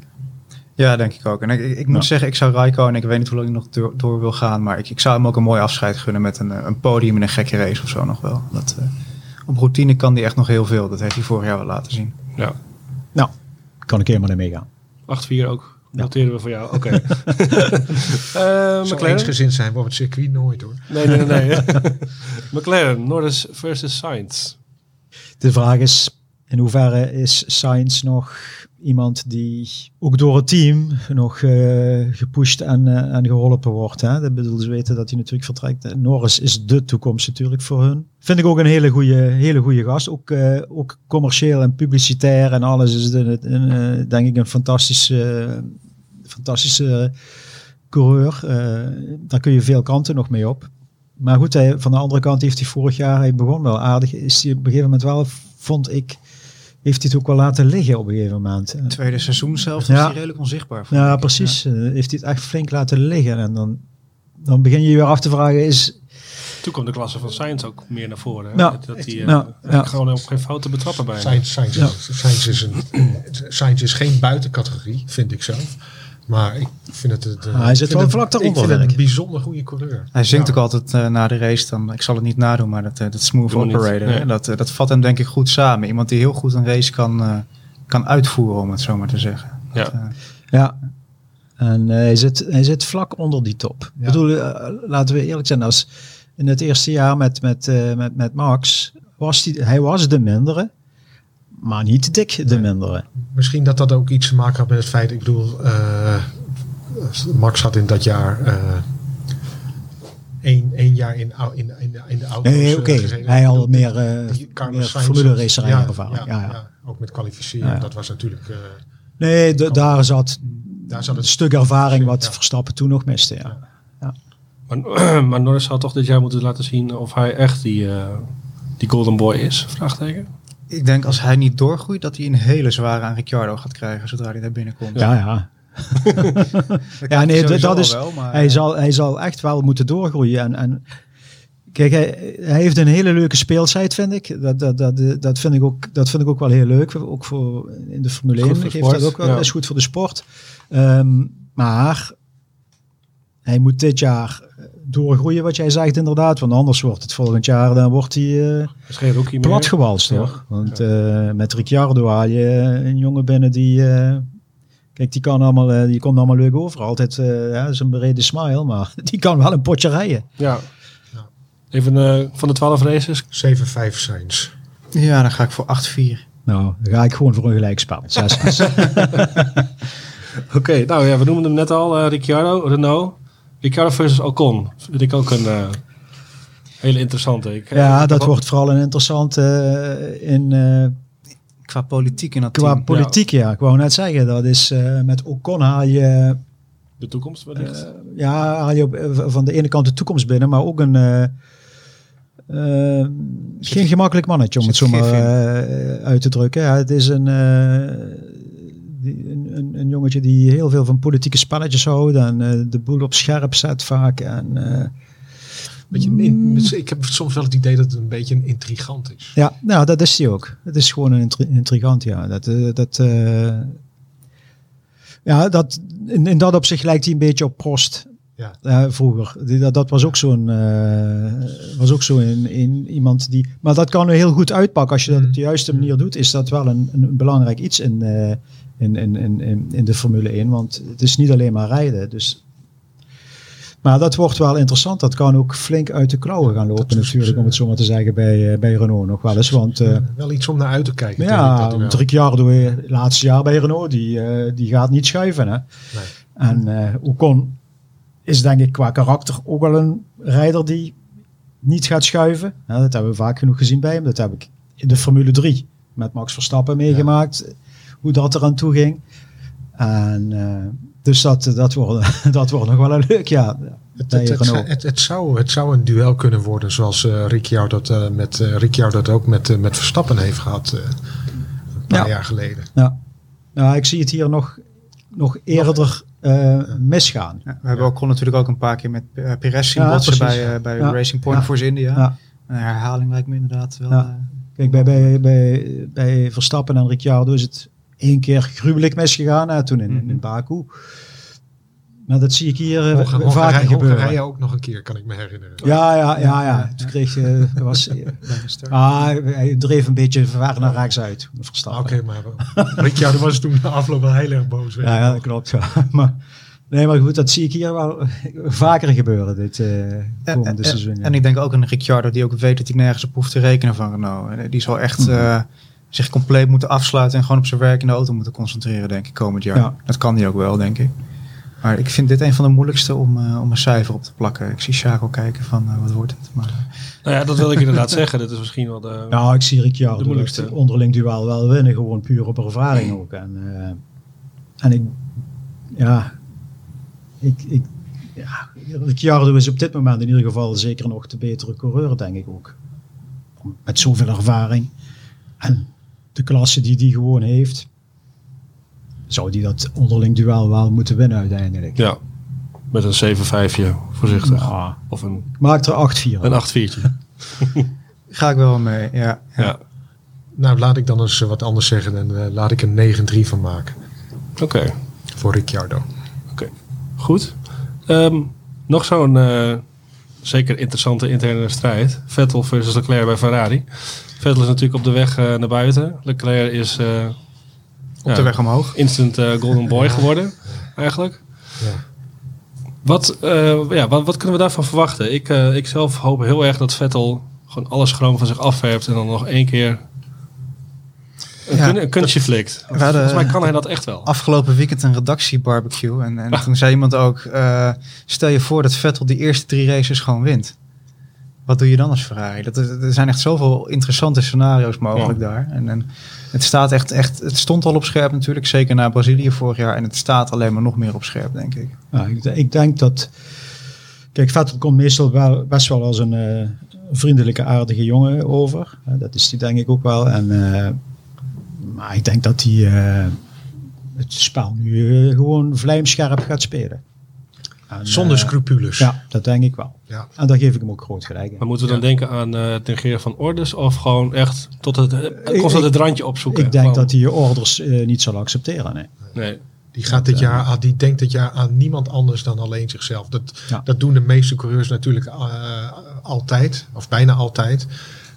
Ja, denk ik ook. En ik, ik, ik moet ja. zeggen, ik zou Raiko en ik weet niet hoe lang hij nog door, door, wil gaan, maar ik, ik zou hem ook een mooi afscheid gunnen met een, een podium in een gekke race of zo nog wel. Dat, uh, op routine kan hij echt nog heel veel. Dat heeft hij vorig jaar wel laten zien. Ja. Nou, kan ik helemaal mee meegaan. 8-4 ook. Noteren we voor jou. Oké. <laughs> Okay. uh, McLaren. eensgezind zijn we op het circuit nooit hoor. Nee, nee, nee. nee. <laughs> McLaren, Norris versus Sainz. De vraag is, in hoeverre is Sainz nog iemand die ook door het team nog uh, gepusht en, uh, en geholpen wordt. Hè? Dat bedoel, ze weten dat hij natuurlijk vertrekt. Norris is de toekomst natuurlijk voor hun. Vind ik ook een hele goede, hele gast. Ook, ook commercieel en publicitair en alles is een, denk ik een fantastische, fantastische coureur. daar kun je veel kanten nog mee op. Maar goed, hij, van de andere kant heeft hij vorig jaar, hij begon wel aardig, is hij op een gegeven moment wel, vond ik, heeft hij het ook wel laten liggen op een gegeven moment. Het tweede seizoen zelf ja. hij redelijk onzichtbaar. Ja, ik. precies. Ja. Uh, heeft hij het echt flink laten liggen. En dan, dan begin je je weer af te vragen, is... Toen komt de klasse van Science ook meer naar voren. Ja. Dat hij uh, ja. gewoon op geen fouten betrappen bij Science, Science, ja. Science, is een, Science is geen buitencategorie, vind ik zelf. Maar ik vind het... het uh, hij zit wel vlak daaronder. Ik vind het een bijzonder goede coureur. Hij zingt ja. ook altijd uh, na de race dan, ik zal het niet nadoen, maar dat, uh, dat smooth Doe operator. Nee. Dat, dat vat hem denk ik goed samen. Iemand die heel goed een race kan, kan uitvoeren, om het zo maar te zeggen. Ja. Dat, ja. En hij, zit, hij zit vlak onder die top. Ja. Ik bedoel, laten we eerlijk zijn, als in het eerste jaar met, met, met, met Max, was die, hij was de mindere maar niet dik de mindere. Misschien dat dat ook iets te maken had met het feit, ik bedoel, uh, Max had in dat jaar uh, één, één jaar in, in, in, de, in de auto. Nee, oké. Okay. Hij had meer, uh, meer formule racerij ja, ervaring. Ja, ja, ja, ook met kwalificeren. Dat was natuurlijk... Uh, nee, de, daar zat, daar zat het stuk ervaring wat Verstappen toen nog miste. Ja. ja. Maar, <clears throat> maar Norris zou toch dit jaar moeten laten zien of hij echt die, die golden boy is? Vraagteken. Ik denk als hij niet doorgroeit, dat hij een hele zware aan Ricciardo gaat krijgen zodra hij daar binnenkomt. Ja, ja. <laughs> ja, nee, dat is. Wel, maar, hij, zal, hij zal echt wel moeten doorgroeien. En, en kijk, hij, hij heeft een hele leuke speeltijd, vind ik. Dat, dat, dat, dat, vind ik ook, dat vind ik ook wel heel leuk. Ook voor in de Formule 1 geeft dat ook wel. Ja. is goed voor de sport. Um, maar hij moet dit jaar doorgroeien, wat jij zegt inderdaad. Want anders wordt het volgend jaar, dan wordt hij uh, platgewalst, toch? Want uh, met Ricciardo haal je een jongen binnen die... Uh, kijk, die, kan allemaal, die komt allemaal leuk over. Altijd ja, zijn brede smile, maar <laughs> die kan wel een potje rijden. Ja. ja. Even van de 12 races. 7-5 Sainz. Ja, dan ga ik voor 8-4. Nou, dan ga ik gewoon voor een gelijkspel. 6 <laughs> <laughs> Oké, nou ja, we noemen hem net al, Ricciardo, Renault. Ricciardo versus Ocon. Vind ik ook een uh, hele interessante. Ik, ja, dat wordt vooral een interessante uh, in... Uh, qua politiek in dat Qua team. politiek, ja. Ik wou net zeggen, dat is met Ocon haal je... De toekomst wellicht? ja, haal je op, van de ene kant de toekomst binnen, maar ook een... geen gemakkelijk mannetje, om het zo maar uit te drukken. Ja, het is een een, een, een, jongetje die heel veel van politieke spelletjes houdt en uh, de boel op scherp zet vaak. En, uh, Beetje, in, ik heb soms wel het idee dat het een beetje een intrigant is. Ja, nou, dat is hij ook. Het is gewoon een intri intrigant, ja. Dat, uh, dat, ja, dat, in, in dat opzicht lijkt hij een beetje op Prost. Ja. Uh, vroeger. Dat, dat was ook zo'n uh, was ook zo in, in, iemand die. Maar dat kan heel goed uitpakken als je dat op de juiste manier doet. Is dat wel een, een belangrijk iets in, uh, in, in, in, in de Formule 1. Want het is niet alleen maar rijden. Dus maar dat wordt wel interessant. Dat kan ook flink uit de klauwen gaan lopen natuurlijk, om het zo maar te zeggen, bij, bij Renault nog wel eens. Want, uh, wel iets om naar uit te kijken. Ja, drie jaar door het laatste jaar bij Renault, die, uh, die gaat niet schuiven. Hè? Nee. En uh, Ocon is denk ik qua karakter ook wel een rijder die niet gaat schuiven. Ja, dat hebben we vaak genoeg gezien bij hem. Dat heb ik in de Formule 3 met Max Verstappen meegemaakt. Hoe dat eraan toe ging. En, uh, dus dat, dat, wordt, <laughs> dat wordt nog wel een leuk jaar. Het, het, het, het, zou, het zou een duel kunnen worden zoals uh, Ricciardo dat, uh, met, uh, Ricciardo dat ook met, met Verstappen heeft gehad een paar jaar geleden. Ja. ja, ik zie het hier nog, nog eerder uh, misgaan. Ja, we hebben ook natuurlijk ook een paar keer met uh, Perez zien botsen bij, uh, bij Racing Point Force India. Een herhaling lijkt me inderdaad wel. Kijk, bij, bij, bij, bij Verstappen en Ricciardo is het één keer gruwelijk misgegaan, hè, toen in, mm -hmm. in Baku. Maar dat zie ik hier uh, Hongarije, vaker gebeuren. Hongarije ook nog een keer, kan ik me herinneren. Ja, ja, ja. ja. Toen kreeg je... was, <laughs> ah, hij dreef een beetje ver naar rechts uit. Oké, okay, maar Ricciardo was toen de afloop wel heel erg boos. Ja, ja, dat klopt. Ja. <laughs> maar, nee, maar goed, dat zie ik hier wel vaker gebeuren dit uh, komende en, seizoen. En, en, ik denk ook een Ricciardo die ook weet dat hij nergens op hoeft te rekenen van Renault. Die zal echt... Mm -hmm. uh, zich compleet moeten afsluiten en gewoon op zijn werk in de auto moeten concentreren, denk ik, komend jaar. Ja. Dat kan hij ook wel, denk ik. Maar ik vind dit een van de moeilijkste om, uh, om een cijfer op te plakken. Ik zie Chaco kijken van uh, wat wordt het. Maar, nou ja, dat wil ik inderdaad <laughs> zeggen. Dat is misschien wel de Nou, ik zie Ricciardo de moeilijkste. onderling duel wel winnen. Gewoon puur op ervaring ook. En, uh, en ik, ja, ik, ik, ja, Ricciardo is op dit moment in ieder geval zeker nog de betere coureur, denk ik ook. Met zoveel ervaring. En de klasse die die gewoon heeft zou die dat onderling duel wel moeten winnen uiteindelijk. Ja, met een 7-5 voorzichtig. Ja. Of een, Maak er 8-4. Een 8-4. <laughs> Ga ik wel mee, ja, ja. ja. Nou, laat ik dan eens wat anders zeggen en uh, laat ik een 9-3 van maken. Oké. Okay. Voor Ricciardo. Oké, okay. goed. Um, nog zo'n uh, zeker interessante interne strijd. Vettel versus Leclerc bij Ferrari. Vettel is natuurlijk op de weg uh, naar buiten. Leclerc is op de weg omhoog. Instant uh, Golden Boy geworden, eigenlijk. Ja. Wat, ja, wat, wat, kunnen we daarvan verwachten? Ik, ik zelf hoop heel erg dat Vettel gewoon alles schroom van zich afwerpt en dan nog één keer Een, kun- kunstje flikt. Volgens mij kan hij dat echt wel. Afgelopen weekend een redactiebarbecue. En, en <laughs> toen zei iemand ook, eh, stel je voor dat Vettel die eerste drie races gewoon wint. Wat doe je dan als Ferrari? Dat, er zijn echt zoveel interessante scenario's mogelijk daar. En, en het, staat echt, echt, het stond al op scherp natuurlijk, zeker na Brazilië vorig jaar. En het staat alleen maar nog meer op scherp, denk ik. Ja, ik, ik denk dat. Kijk, Vettel komt meestal wel, best wel als een eh, vriendelijke, aardige jongen over. Dat is die denk ik ook wel. En, eh, maar ik denk dat hij eh, het spel nu gewoon vlijmscherp gaat spelen. En, Zonder eh, scrupules. Ja, dat denk ik wel. Ja. En daar geef ik hem ook groot gelijk in. Maar moeten we dan denken aan eh, het negeren van orders of gewoon echt tot het, eh, ik- constant het randje opzoeken? Ik denk Gewoon- dat hij je orders eh, niet zal accepteren. Nee. Nee. Die, gaat dit jaar, aan- die denkt dit jaar aan niemand anders dan alleen zichzelf. Dat, Ja. dat doen de meeste coureurs natuurlijk eh, altijd, of bijna altijd.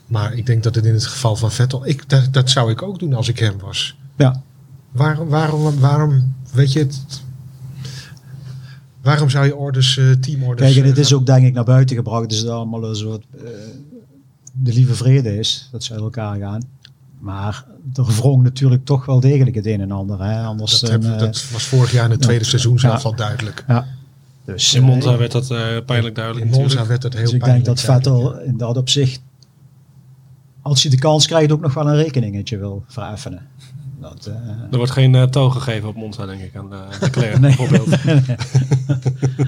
Maar ik denk dat het in het geval van Vettel, ik, dat, dat zou ik ook doen als ik hem was. Ja, Waarom, waarom, waarom weet je het? Waarom zou je orders, eh teamorders... Kijk, en het eh, is ook denk ik naar buiten gebracht. Dus het allemaal een soort eh, de lieve vrede is. Dat ze uit elkaar gaan. Maar er wrong natuurlijk toch wel degelijk het een en ander. Hè? Anders dat, eh, dat was vorig jaar in het tweede seizoen zelf al duidelijk. ja. Dus, In Monza werd dat eh, pijnlijk duidelijk In Monza werd het heel dus ik denk dat Vettel in dat opzicht, als hij de kans krijgt, ook nog wel een rekeningetje wil vereffenen. Dat, eh, Er wordt geen eh, toon gegeven op Monza, denk ik, aan de <laughs> Leclerc Nee. bijvoorbeeld. <laughs>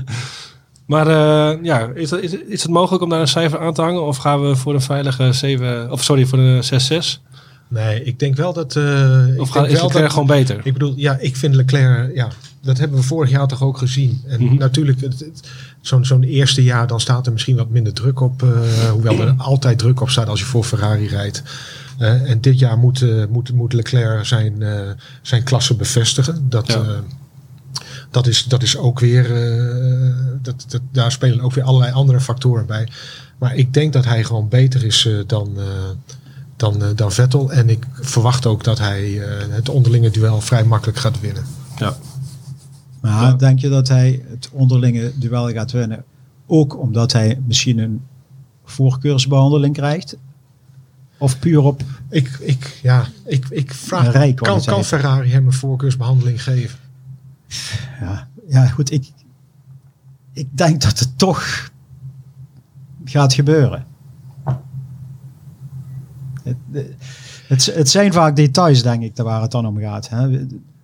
<laughs> maar eh, ja, is, het- is, is het mogelijk om daar een cijfer aan te hangen? Of gaan we voor een veilige 7, of sorry, voor een 6-6? Nee, ik denk wel dat... eh, Of gaat, denk is Leclerc dat, gewoon beter? Ik bedoel, ja, ik vind Leclerc, ja, dat hebben we vorig jaar toch ook gezien. En Mhm. natuurlijk, het- het- zo'n zo'n eerste jaar, dan staat er misschien wat minder druk op. eh, hoewel er <clears throat> altijd druk op staat als je voor Ferrari rijdt. Eh, en dit jaar moet, eh, moet, moet Leclerc zijn, eh, zijn klasse bevestigen. Dat, Ja. eh, dat, is, dat is ook weer, eh, dat, dat, daar spelen ook weer allerlei andere factoren bij. Maar ik denk dat hij gewoon beter is eh, dan, eh, dan, dan Vettel. En ik verwacht ook dat hij eh, het onderlinge duel vrij makkelijk gaat winnen. Ja. maar Ja. denk je dat hij het onderlinge duel gaat winnen? Ook omdat hij misschien een voorkeursbehandeling krijgt? Of puur op Ik, ik, ja, ik, ik Een vraag, kan, rijkwaliteit. kan Ferrari hem een voorkeursbehandeling geven? Ja, ja goed. Ik, ik denk dat het toch gaat gebeuren. Het, het, het zijn vaak details, denk ik, waar het dan om gaat. Hè.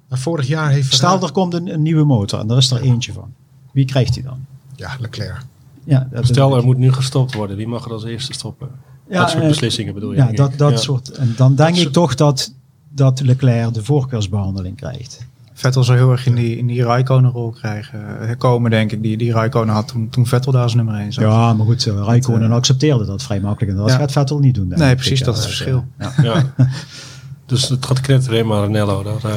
Maar vorig jaar heeft Stel, Ferrari- er komt een, een nieuwe motor en daar is er eentje van. Wie krijgt die dan? Ja, Leclerc. Ja, dat Stel, er moet nu gestopt worden. Wie mag er als eerste stoppen? Ja, dat soort eh, beslissingen bedoel je? Ja, dat, ik. dat Ja. soort. En dan denk ik soort- toch dat, dat Leclerc de voorkeursbehandeling krijgt. Vettel zou heel erg in die, in die Raikkonen-rol krijgen, eh, komen, denk ik. Die, die Raikkonen had toen, toen Vettel daar als nummer 1 zat. Ja, maar goed, uh, Raikkonen eh, accepteerde dat vrij makkelijk. En dat ja. gaat Vettel niet doen. Nee, precies, Ik, dat is eh, het verschil. ja. Ja. dus het gaat knetteren in Maranello. Dat, eh,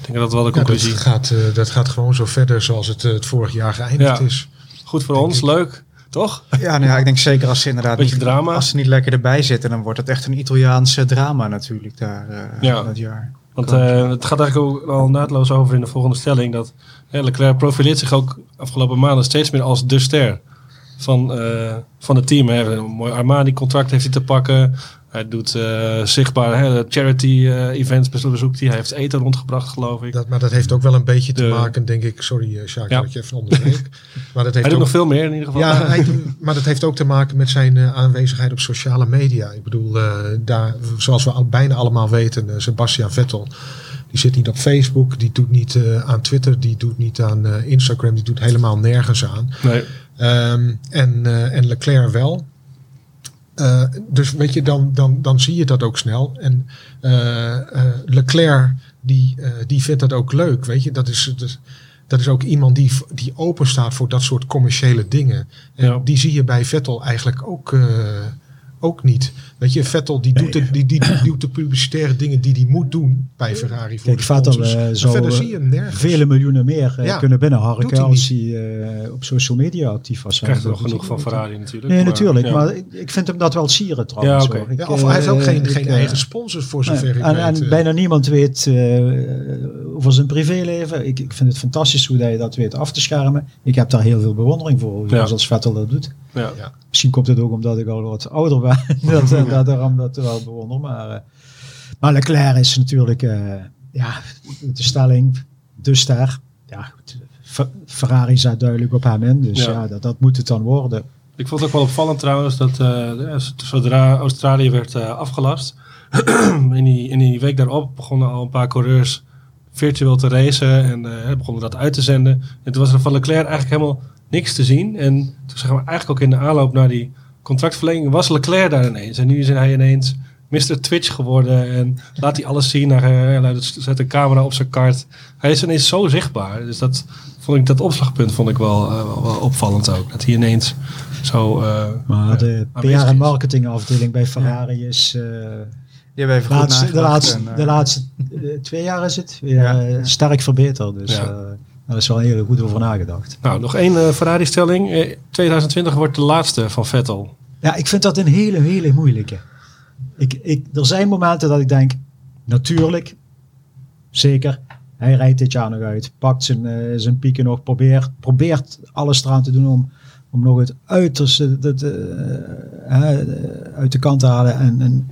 ik denk dat wel de Ja, dat, conclusie. gaat, eh, dat gaat gewoon zo verder zoals het, eh, het vorig jaar geëindigd Ja. is. Goed voor denk ons, ik. leuk. Toch? Ja, nou ja, ik denk zeker als ze inderdaad Beetje niet, drama. als ze niet lekker erbij zitten, dan wordt het echt een Italiaanse drama natuurlijk daar eh Ja. dat jaar. Want eh, het gaat eigenlijk ook al naadloos over in de volgende stelling. Dat hè, Leclerc profileert zich ook afgelopen maanden steeds meer als de ster van, eh, van het team. Hè. Een mooi Armani-contract heeft hij te pakken. Hij doet eh, zichtbaar hè, charity-events bezoekt hij. Hij heeft eten rondgebracht, geloof ik. Dat, maar dat heeft ook wel een beetje te De- maken, denk ik. Sorry, uh, Sjaak, Ja. dat je even onderbreek. <laughs> maar dat heeft hij doet ook, nog veel meer in ieder geval. Ja, <laughs> hij maar dat heeft ook te maken met zijn eh, aanwezigheid op sociale media. Ik bedoel, eh, daar, zoals we al, bijna allemaal weten, eh, Sebastian Vettel, die zit niet op Facebook, die doet niet eh, aan Twitter, die doet niet aan eh, Instagram, die doet helemaal nergens aan. Nee. Ehm, en, eh, en Leclerc wel. Eh, dus weet je, dan, dan, dan zie je dat ook snel. En eh, eh, Leclerc, die, die vindt dat ook leuk. Weet je, dat is, dat is, dat is ook iemand die, die open staat voor dat soort commerciële dingen. En Ja. die zie je bij Vettel eigenlijk ook, ook niet. Weet je, Vettel die doet, de, die, die, die doet de publicitaire dingen die hij moet doen bij Ferrari. Voor Kijk, de Vettel zou nergens. vele miljoenen meer eh, Ja, kunnen binnenharken als hij eh, op social media actief was. Krijgt er nog genoeg van. Ferrari natuurlijk. Nee, maar, natuurlijk. ja. Maar ik, ik vind hem dat wel sieren trouwens. Ja. Ik, Ja, of hij heeft ook geen, ik, geen eigen sponsors voor zover ik en, weet. en bijna niemand weet eh, over zijn privéleven. Ik, ik vind het fantastisch hoe hij dat weet af te schermen. Ik heb daar heel veel bewondering voor, Ja. zoals Vettel dat doet. Ja. Misschien komt het ook omdat ik al wat ouder ben, <laughs> dat, <laughs> eh, dat daarom dat wel bewonder. Maar, eh, Maar Leclerc is natuurlijk, uh, ja, de stelling, de ster. Ja, goed. Ferrari zet duidelijk op hem in, dus ja, dat, dat moet het dan worden. Ik vond het ook wel opvallend trouwens dat uh, zodra Australië werd uh, afgelast, <clears throat> in, die, in die week daarop begonnen al een paar coureurs virtueel te racen en uh, begonnen dat uit te zenden. En toen was er van Leclerc eigenlijk helemaal niks te zien. En toen zeggen we eigenlijk ook in de aanloop naar die contractverlenging was Leclerc daar ineens. En nu is hij ineens Mr. Twitch geworden en laat hij alles zien. Naar, uh, zet een camera op zijn kart. Hij is ineens zo zichtbaar. Dus dat vond ik dat opslagpunt vond ik wel, uh, wel opvallend ook. Dat hij ineens zo. Uh, maar de PR en marketingafdeling bij Ferrari is. Die hebben even laatste, de, laatste, de laatste twee jaar is het weer sterk verbeterd. Dus daar is wel heel goed over nagedacht. Nou, nog één Ferrari-stelling. 2020 wordt de laatste van Vettel. Ja, ik vind dat een hele, hele moeilijke. Ik, ik, er zijn momenten dat ik denk, natuurlijk, zeker, hij rijdt dit jaar nog uit, pakt zijn, uh, zijn pieken nog, probeert, probeert alles eraan te doen om, om nog het uiterste de, uh, uit de kant te halen. En, en,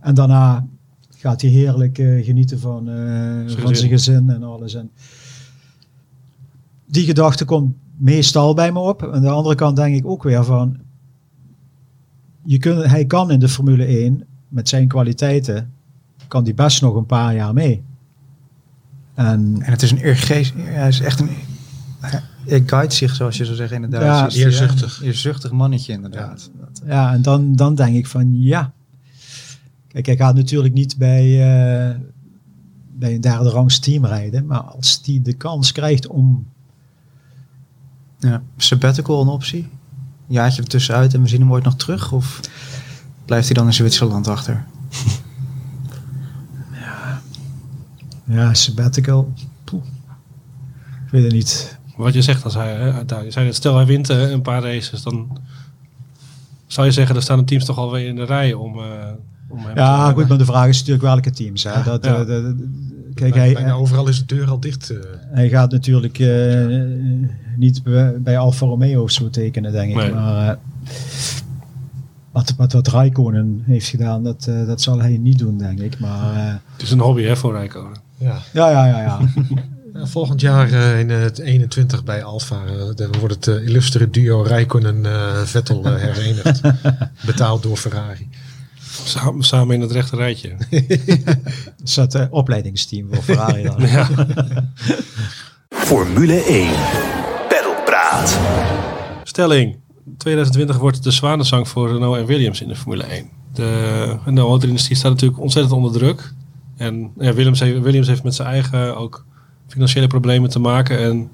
en daarna gaat hij heerlijk uh, genieten van, van zijn gezin en alles. En die gedachte komt meestal bij me op. Aan de andere kant denk ik ook weer van, je kunt, hij kan in de Formule 1 met zijn kwaliteiten, kan die best nog een paar jaar mee. En, en het is een eergeest, hij is echt een, hij guide zich, zoals je zou zeggen in het Duits. Ja, eerzuchtig. Eerzuchtig mannetje inderdaad. Ja, ja, en dan, dan denk ik van ja. Kijk, hij gaat natuurlijk niet bij, uh, bij een derde rangs team rijden, maar als die de kans krijgt om... Ja, sabbatical een optie? jaartje ertussenuit en we zien hem ooit nog terug? Of blijft hij dan in Zwitserland achter? ja, ja sabbatical. Poeh. Ik weet het niet. Wat je zegt als hij, hè, zei stel hij wint uh, een paar races, dan zou je zeggen, er staan de teams toch alweer in de rij om, uh, om hem ja, te goed, maar de vraag is natuurlijk welke teams. Hè? dat, ja. uh, kijk, hij, bijna overal is de deur al dicht. Hij gaat natuurlijk niet bij Alfa Romeo of zo tekenen, denk ik. Maar uh, wat, wat, wat Rijkonen heeft gedaan, dat, uh, dat zal hij niet doen, denk ik. Maar, uh, het is een hobby hè, voor Rijkonen. Ja, ja, ja. ja, ja. <laughs> volgend jaar in het 21 bij Alfa dan wordt het illustere duo Rijkonen-Vettel herenigd. <laughs> betaald door Ferrari. Samen, samen in het rechte rijtje. <laughs> dat het opleidingsteam voor Ferrari dan. ja. <laughs> Formule 1. Stelling. 2020 wordt de zwanenzang voor Renault en Williams in de Formule 1. De Renault-industrie staat natuurlijk ontzettend onder druk. En ja, Williams, heeft, Williams heeft met zijn eigen ook financiële problemen te maken. En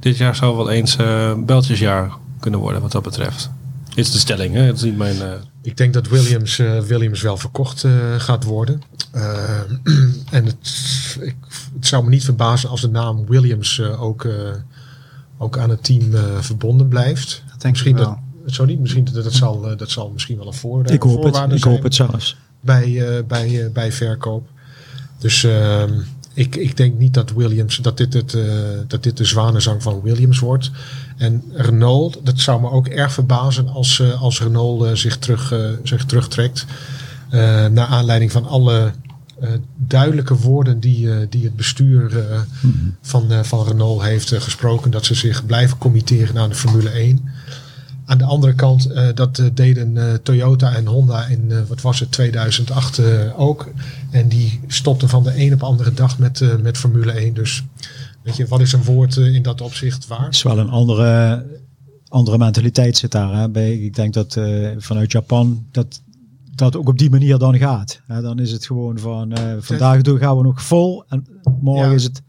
dit jaar zou wel eens uh, Beltjesjaar kunnen worden wat dat betreft. Is de stelling, hè? Het is niet mijn... Uh... Ik denk dat Williams, uh, Williams wel verkocht gaat worden. <clears throat> en het, ik, het zou me niet verbazen als de naam Williams ook ook aan het team uh, verbonden blijft. Dat denk misschien ik wel. Dat, sorry, misschien dat, dat, zal, uh, dat zal misschien wel een voor, ik hoop het, ik hoop het zelfs. Bij, uh, bij, bij verkoop. Dus ehm, ik, ik denk niet dat Williams, dat dit, het, dat dit de zwanenzang van Williams wordt. En Renault, dat zou me ook erg verbazen als, als Renault zich, terug, zich terugtrekt. naar aanleiding van alle uh, duidelijke woorden die, uh, die het bestuur uh, mm-hmm. van, van Renault heeft gesproken. Dat ze zich blijven committeren aan de Formule 1. Aan de andere kant, dat deden Toyota en Honda in, wat was het, 2008 ook. En die stopten van de een op de andere dag met, met Formule 1. Dus weet je, wat is een woord in dat opzicht waard? Het is wel een andere, andere mentaliteit zit daar. Hè? Bij, ik denk dat vanuit Japan dat dat ook op die manier dan gaat. dan is het gewoon van uh, vandaag doen gaan we nog vol en morgen is het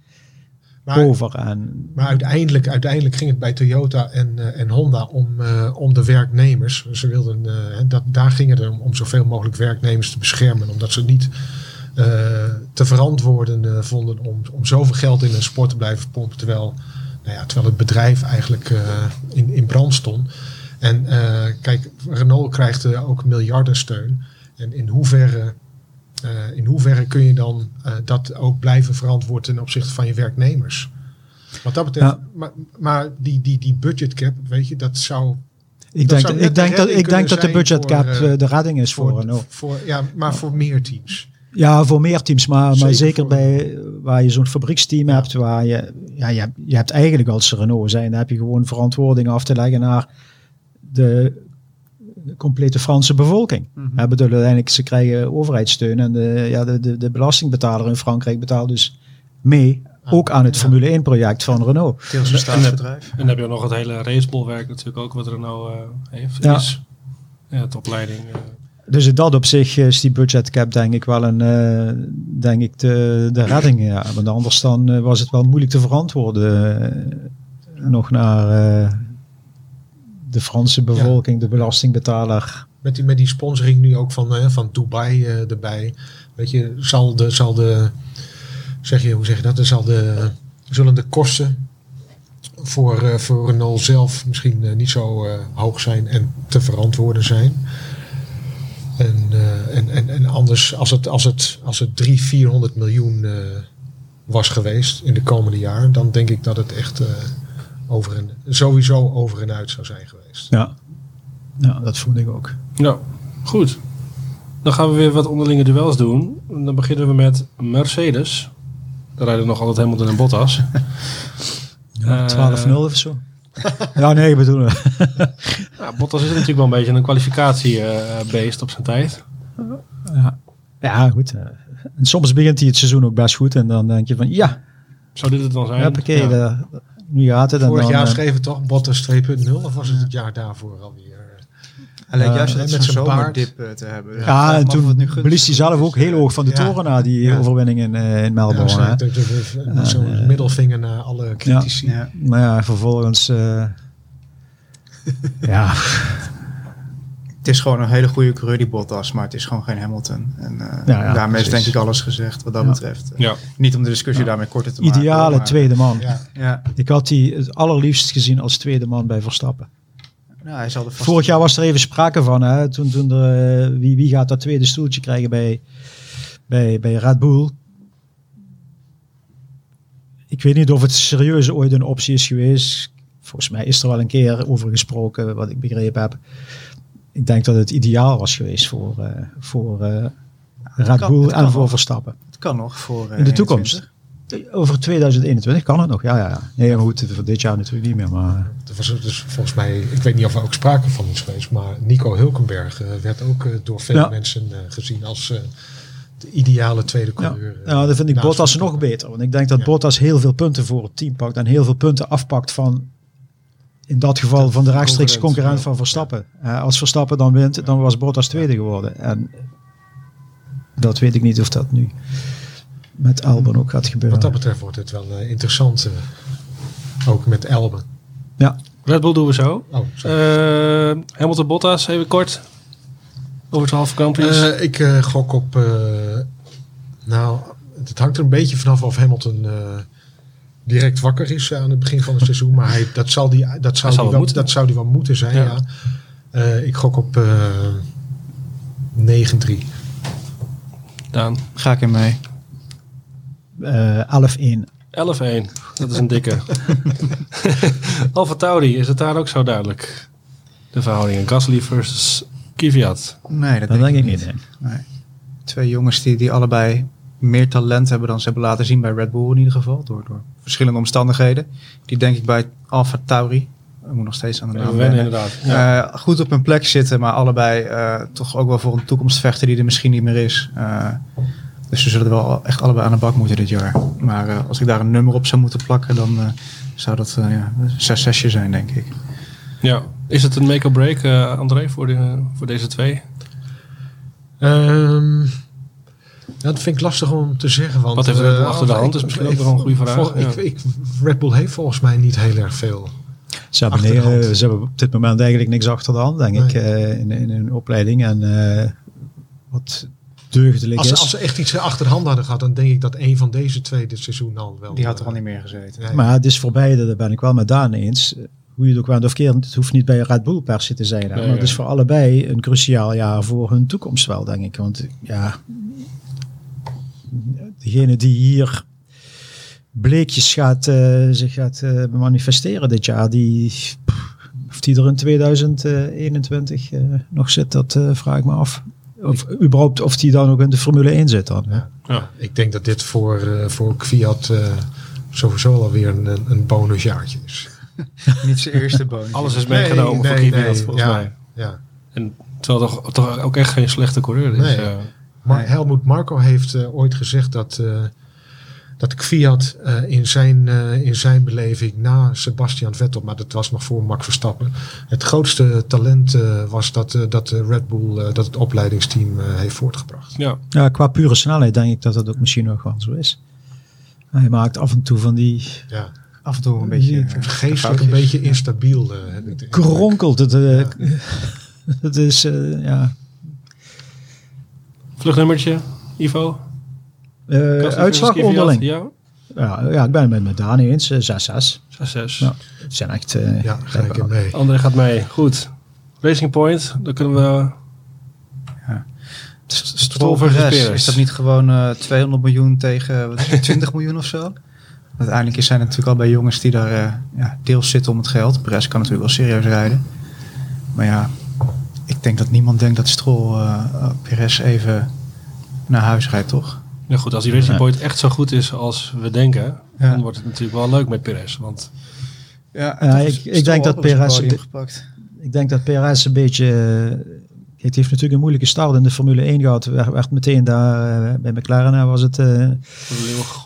maar, over. En, maar uiteindelijk, uiteindelijk ging het bij Toyota en, uh, en Honda om, uh, om de werknemers. Ze wilden, dat, daar ging het om, om zoveel mogelijk werknemers te beschermen, omdat ze niet te verantwoorden vonden om, om zoveel geld in een sport te blijven pompen, terwijl, nou ja, terwijl het bedrijf eigenlijk in, in brand stond. En uh, kijk, Renault krijgt uh, ook miljardensteun. En in hoeverre, uh, in hoeverre kun je dan dat ook blijven verantwoorden ten opzichte van je werknemers? Wat dat betreft, ja. maar, maar die, die, die budgetcap, weet je, dat zou ik denk, ik denk, dat, ik denk dat de budgetcap de redding is voor, voor Renault. Voor, ja, maar voor meer teams. Ja, voor meer teams, maar, maar Zeker zeker voor- bij waar je zo'n fabrieksteam hebt, waar je, ja, je, hebt, je hebt eigenlijk als Renault zijn, dan heb je gewoon verantwoording af te leggen naar de complete Franse bevolking. Ja, bedoel, uiteindelijk, ze krijgen overheidssteun en de, ja, de, de, de belastingbetaler in Frankrijk betaalt dus mee, ook aan het Ja. Formule 1 project van Renault. Deels een staatsbedrijf. En dan heb je nog het hele racebolwerk natuurlijk ook, wat Renault eh heeft. Ja. Is. Ja, het opleiding. eh. Dus in dat op zich is die budgetcap denk ik wel een, eh, denk ik de, de redding. Ja. Want anders dan eh, was het wel moeilijk te verantwoorden. eh, nog naar de Franse bevolking, de belastingbetaler. Met die, met die sponsoring nu ook van, van Dubai erbij. Weet je, zal de, zal de, zeg je, hoe zeg je dat? Er zal de, zullen de kosten voor, voor Renault zelf misschien niet zo hoog zijn en te verantwoorden zijn. En, eh, en, en, en anders, als het, als het, als het 300, 400 miljoen eh, was geweest in de komende jaren, dan denk ik dat het echt eh, over en, sowieso over en uit zou zijn geweest. Ja. ja, dat vond ik ook. Ja, goed. Dan gaan we weer wat onderlinge duels doen. En dan beginnen we met Mercedes. Daar rijden nog altijd Hamilton en Bottas. <laughs> Ja, Eh, 12-0 of zo. Ja, nee, bedoel ik. <laughs> Ja, Bottas is natuurlijk wel een beetje een kwalificatiebeest op zijn tijd. ja. ja, goed. eh. En soms begint hij het seizoen ook best goed. En dan denk je van, ja, Zou dit het dan zijn? hoppakee, Ja. de- nu gaat het. En Vorig dan, jaar eh, schreven toch Bottas 2.0 of was het het jaar daarvoor alweer? Leek Ja, juist met baard. zomerdip eh, te hebben. Ja, en toen blies hij zelf is. ook heel hoog van de Ja. toren na die Ja. overwinning in, eh, in Ja, Melbourne. Ja, Zo'n eh, middelvinger naar alle critici. Ja. Maar ja, vervolgens... eh, <laughs> ja, Het is gewoon een hele goede coureur die Bottas, maar het is gewoon geen Hamilton. En eh, Ja, ja, daarmee is denk ik alles gezegd wat dat Ja. betreft. Ja. Niet om de discussie daarmee korter te maken. ideale tweede man. Ja. Ja, Ik had die het allerliefst gezien als tweede man bij Verstappen. Ja, hij zal vast... Vorig jaar was er even sprake van. Hè? Toen, toen er, eh, wie, wie gaat dat tweede stoeltje krijgen bij, bij, bij Red Bull? Ik weet niet of het serieus ooit een optie is geweest. Volgens mij is er wel een keer over gesproken, wat ik begrepen heb. Ik denk dat het ideaal was geweest voor, eh, voor eh, Red Bull en voor. Verstappen. Het kan nog voor... In de toekomst. 21. Over 2021 kan het nog, ja, ja. ja. Nee, maar goed, voor dit jaar natuurlijk niet meer. Maar Er was dus volgens mij, ik weet niet of er ook sprake van is geweest, maar Nico Hulkenberg eh, werd ook eh, door veel Ja. mensen eh, gezien als de ideale tweede coureur. ja, dan vind ik Bottas nog beter. Want ik denk dat Ja. Bottas heel veel punten voor het team pakt. En heel veel punten afpakt van, in dat geval, van de rechtstreeks concurrent, concurrent van Verstappen. Als Verstappen dan wint, dan was Bottas tweede geworden. En dat weet ik niet of dat nu met Albon ook gaat gebeuren. Wat dat betreft wordt het wel eh, interessant. eh, ook met Elben. Ja, Red Bull doen we zo. Oh. Eh, Hamilton Bottas, even kort. Over het halve kampioens. Eh, ik gok op. eh, nou, het hangt er een beetje vanaf of Hamilton eh, direct wakker is aan het begin van het seizoen. Maar hij, dat, zal die, dat, zou zal die wel dat zou die wel moeten zijn. Ja. Ja. Eh, ik gok op eh 9-3. Daan. Ga ik in mee. Eh 11-1. 11-1. Dat is een dikke. <laughs> Alfa Tauri, is het daar ook zo duidelijk? De verhoudingen. Gasly versus Kvyat. Nee, dat, Dat denk ik niet. nee. Nee. Twee jongens die, die allebei meer talent hebben dan ze hebben laten zien bij Red Bull in ieder geval. Door, door verschillende omstandigheden. Die denk ik bij Alfa Tauri, ik moet nog steeds aan de naam wennen inderdaad. Ja. eh, goed op hun plek zitten. Maar allebei eh, toch ook wel voor een toekomst vechten die er misschien niet meer is. Eh, dus ze zullen er wel echt allebei aan de bak moeten dit jaar. Maar eh, als ik daar een nummer op zou moeten plakken, dan eh, zou dat eh ja, een 6 zijn denk ik. ja. Is het een make-or-break, eh, André, voor, de, voor deze twee? Ehm, ja, dat vind ik lastig om te zeggen. Want, Wat heeft Red Bull eh, achter de ik- hand is misschien ik- ook wel een goede vraag, vol- ja. Ik, ik, Red Bull heeft volgens mij niet heel erg veel. Ze hebben, nee, ze hebben op dit moment eigenlijk niks achter de hand, denk Nee. ik, eh, in, in hun opleiding. En eh, wat deugdelijk Als, is. als ze echt iets achter de hand hadden gehad, dan denk ik dat een van deze twee dit seizoen al wel. Die had er eh, al niet meer gezeten. nee. Maar het is voor beide, daar ben ik wel met Daan eens. Hoe je het ook went of keert, het hoeft niet bij Red Bull per se te zijn. hè. Nee, maar het is voor allebei een cruciaal jaar voor hun toekomst wel, denk ik. Want ja, degene die hier bleekjes gaat, eh, zich gaat eh, manifesteren dit jaar, die, pff, of die er in 2021 eh, nog zit, dat eh, vraag ik me af. Of überhaupt of die dan ook in de Formule 1 zit dan. Ja. Ja. Ik denk dat dit voor, uh, voor Kwiat uh, sowieso alweer een, een bonusjaartje is. <laughs> Niet zijn eerste bonus. Alles is meegenomen nee, nee, voor Kwiat, volgens ja, mij. Ja. En terwijl toch, toch ook echt geen slechte coureur is. Nee. Uh, maar Helmoet Marco heeft uh, ooit gezegd dat, uh, dat Kwiat uh, in, zijn, in zijn beleving na Sebastian Vettel, maar dat was nog voor Max Verstappen, het grootste talent was dat, dat Red Bull, dat het opleidingsteam heeft voortgebracht. Ja. ja, qua pure snelheid denk ik dat dat ook misschien nog wel zo is. Hij maakt af en toe van die... Ja. Af en toe een beetje... Geestelijk een beetje instabiel. Kronkelt het. Ja. <laughs> Het is, uh, ja. Vluchtnummertje, Ivo? Uh, uitslag onderling. Ja? Ja, ja, ik ben het met, met Dani eens. 6-6. 6-6. Ja, het zijn echt... Uh, ja, ga ik mee. André gaat mee. Goed. Racing Point, dan kunnen we... Ja. Stroll versus Is dat niet gewoon uh, 200 miljoen tegen wat is het, <laughs> 20 miljoen of zo? Uiteindelijk zijn er natuurlijk al bij jongens die daar uh, ja, deels zitten om het geld. Perez kan natuurlijk wel serieus rijden. Maar ja, ik denk dat niemand denkt dat Stroll uh, Perez even naar huis rijdt, toch? Ja goed, als die Racing Point echt zo goed is als we denken, ja. dan wordt het natuurlijk wel leuk met Perez. Want ja, ja ik, ik denk dat Perez ik denk dat Perez een beetje het heeft natuurlijk een moeilijke start in de Formule 1 gehad. Werd, werd meteen daar uh, bij McLaren was het. Uh,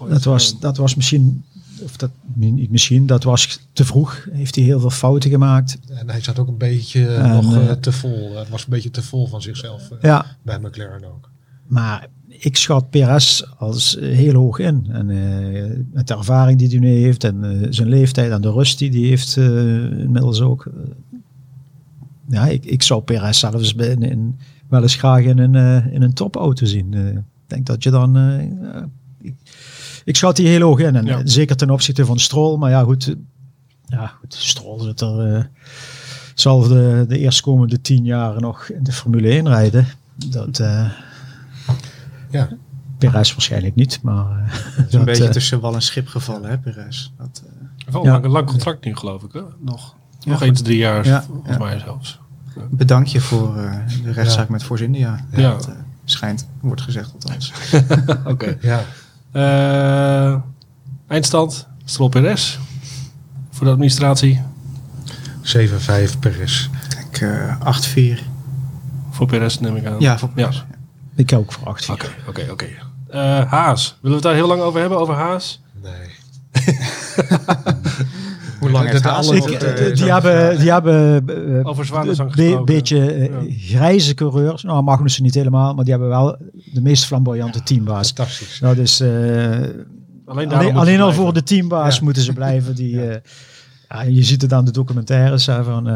dat, was, dat was misschien of dat niet misschien, dat was te vroeg. Heeft hij heel veel fouten gemaakt. En hij zat ook een beetje en, nog uh, te vol. Het was een beetje te vol van zichzelf uh, ja. bij McLaren ook. Maar ik schat Perez als heel hoog in. En uh, met de ervaring die hij nu heeft en zijn leeftijd en de rust die hij heeft inmiddels ook. ja, ik, ik zou Perez zelfs in, in, wel eens graag in een, in een topauto zien. Ik denk dat je dan ik schat die heel hoog in. En ja. zeker ten opzichte van Stroll. Maar ja, goed. Ja, goed. Stroll zit er. Zal de, de eerstkomende tien jaar nog in de Formule 1 rijden. Dat. Uh, ja. Perez waarschijnlijk niet, maar... Uh, het is een <laughs> beetje tussen wal en schip gevallen, hè, Perez. Dat, uh, ja. een lang contract nu, geloof ik, hè? Nog, ja, nog eens drie jaar, ja, volgens mij zelfs. Bedank je voor de rechtszaak met Force India. Ja. Dat, schijnt, wordt gezegd althans. <laughs> Oké. Okay. Ja. Uh, eindstand, Perez voor de administratie. 7-5 Perez. Ik uh, 8-4. Voor Perez neem ik aan. Ja, voor Perez. Ja. Ik ook voor 8-4. Oké, oké, oké. Uh, Haas, willen we het daar heel lang over hebben, over Haas? Nee. <laughs> Hoe lang heeft Haas? Ik, uh, die, hebben, die hebben uh, over zwanenzang Een beetje uh, grijze coureurs. Nou, Magnussen niet helemaal, maar die hebben wel de meest flamboyante ja, teambaas. Fantastisch. Nou, dus, alleen, alleen, alleen al voor de teambaas ja. moeten ze blijven. Die, <laughs> ja. ja. je ziet het aan de documentaires van,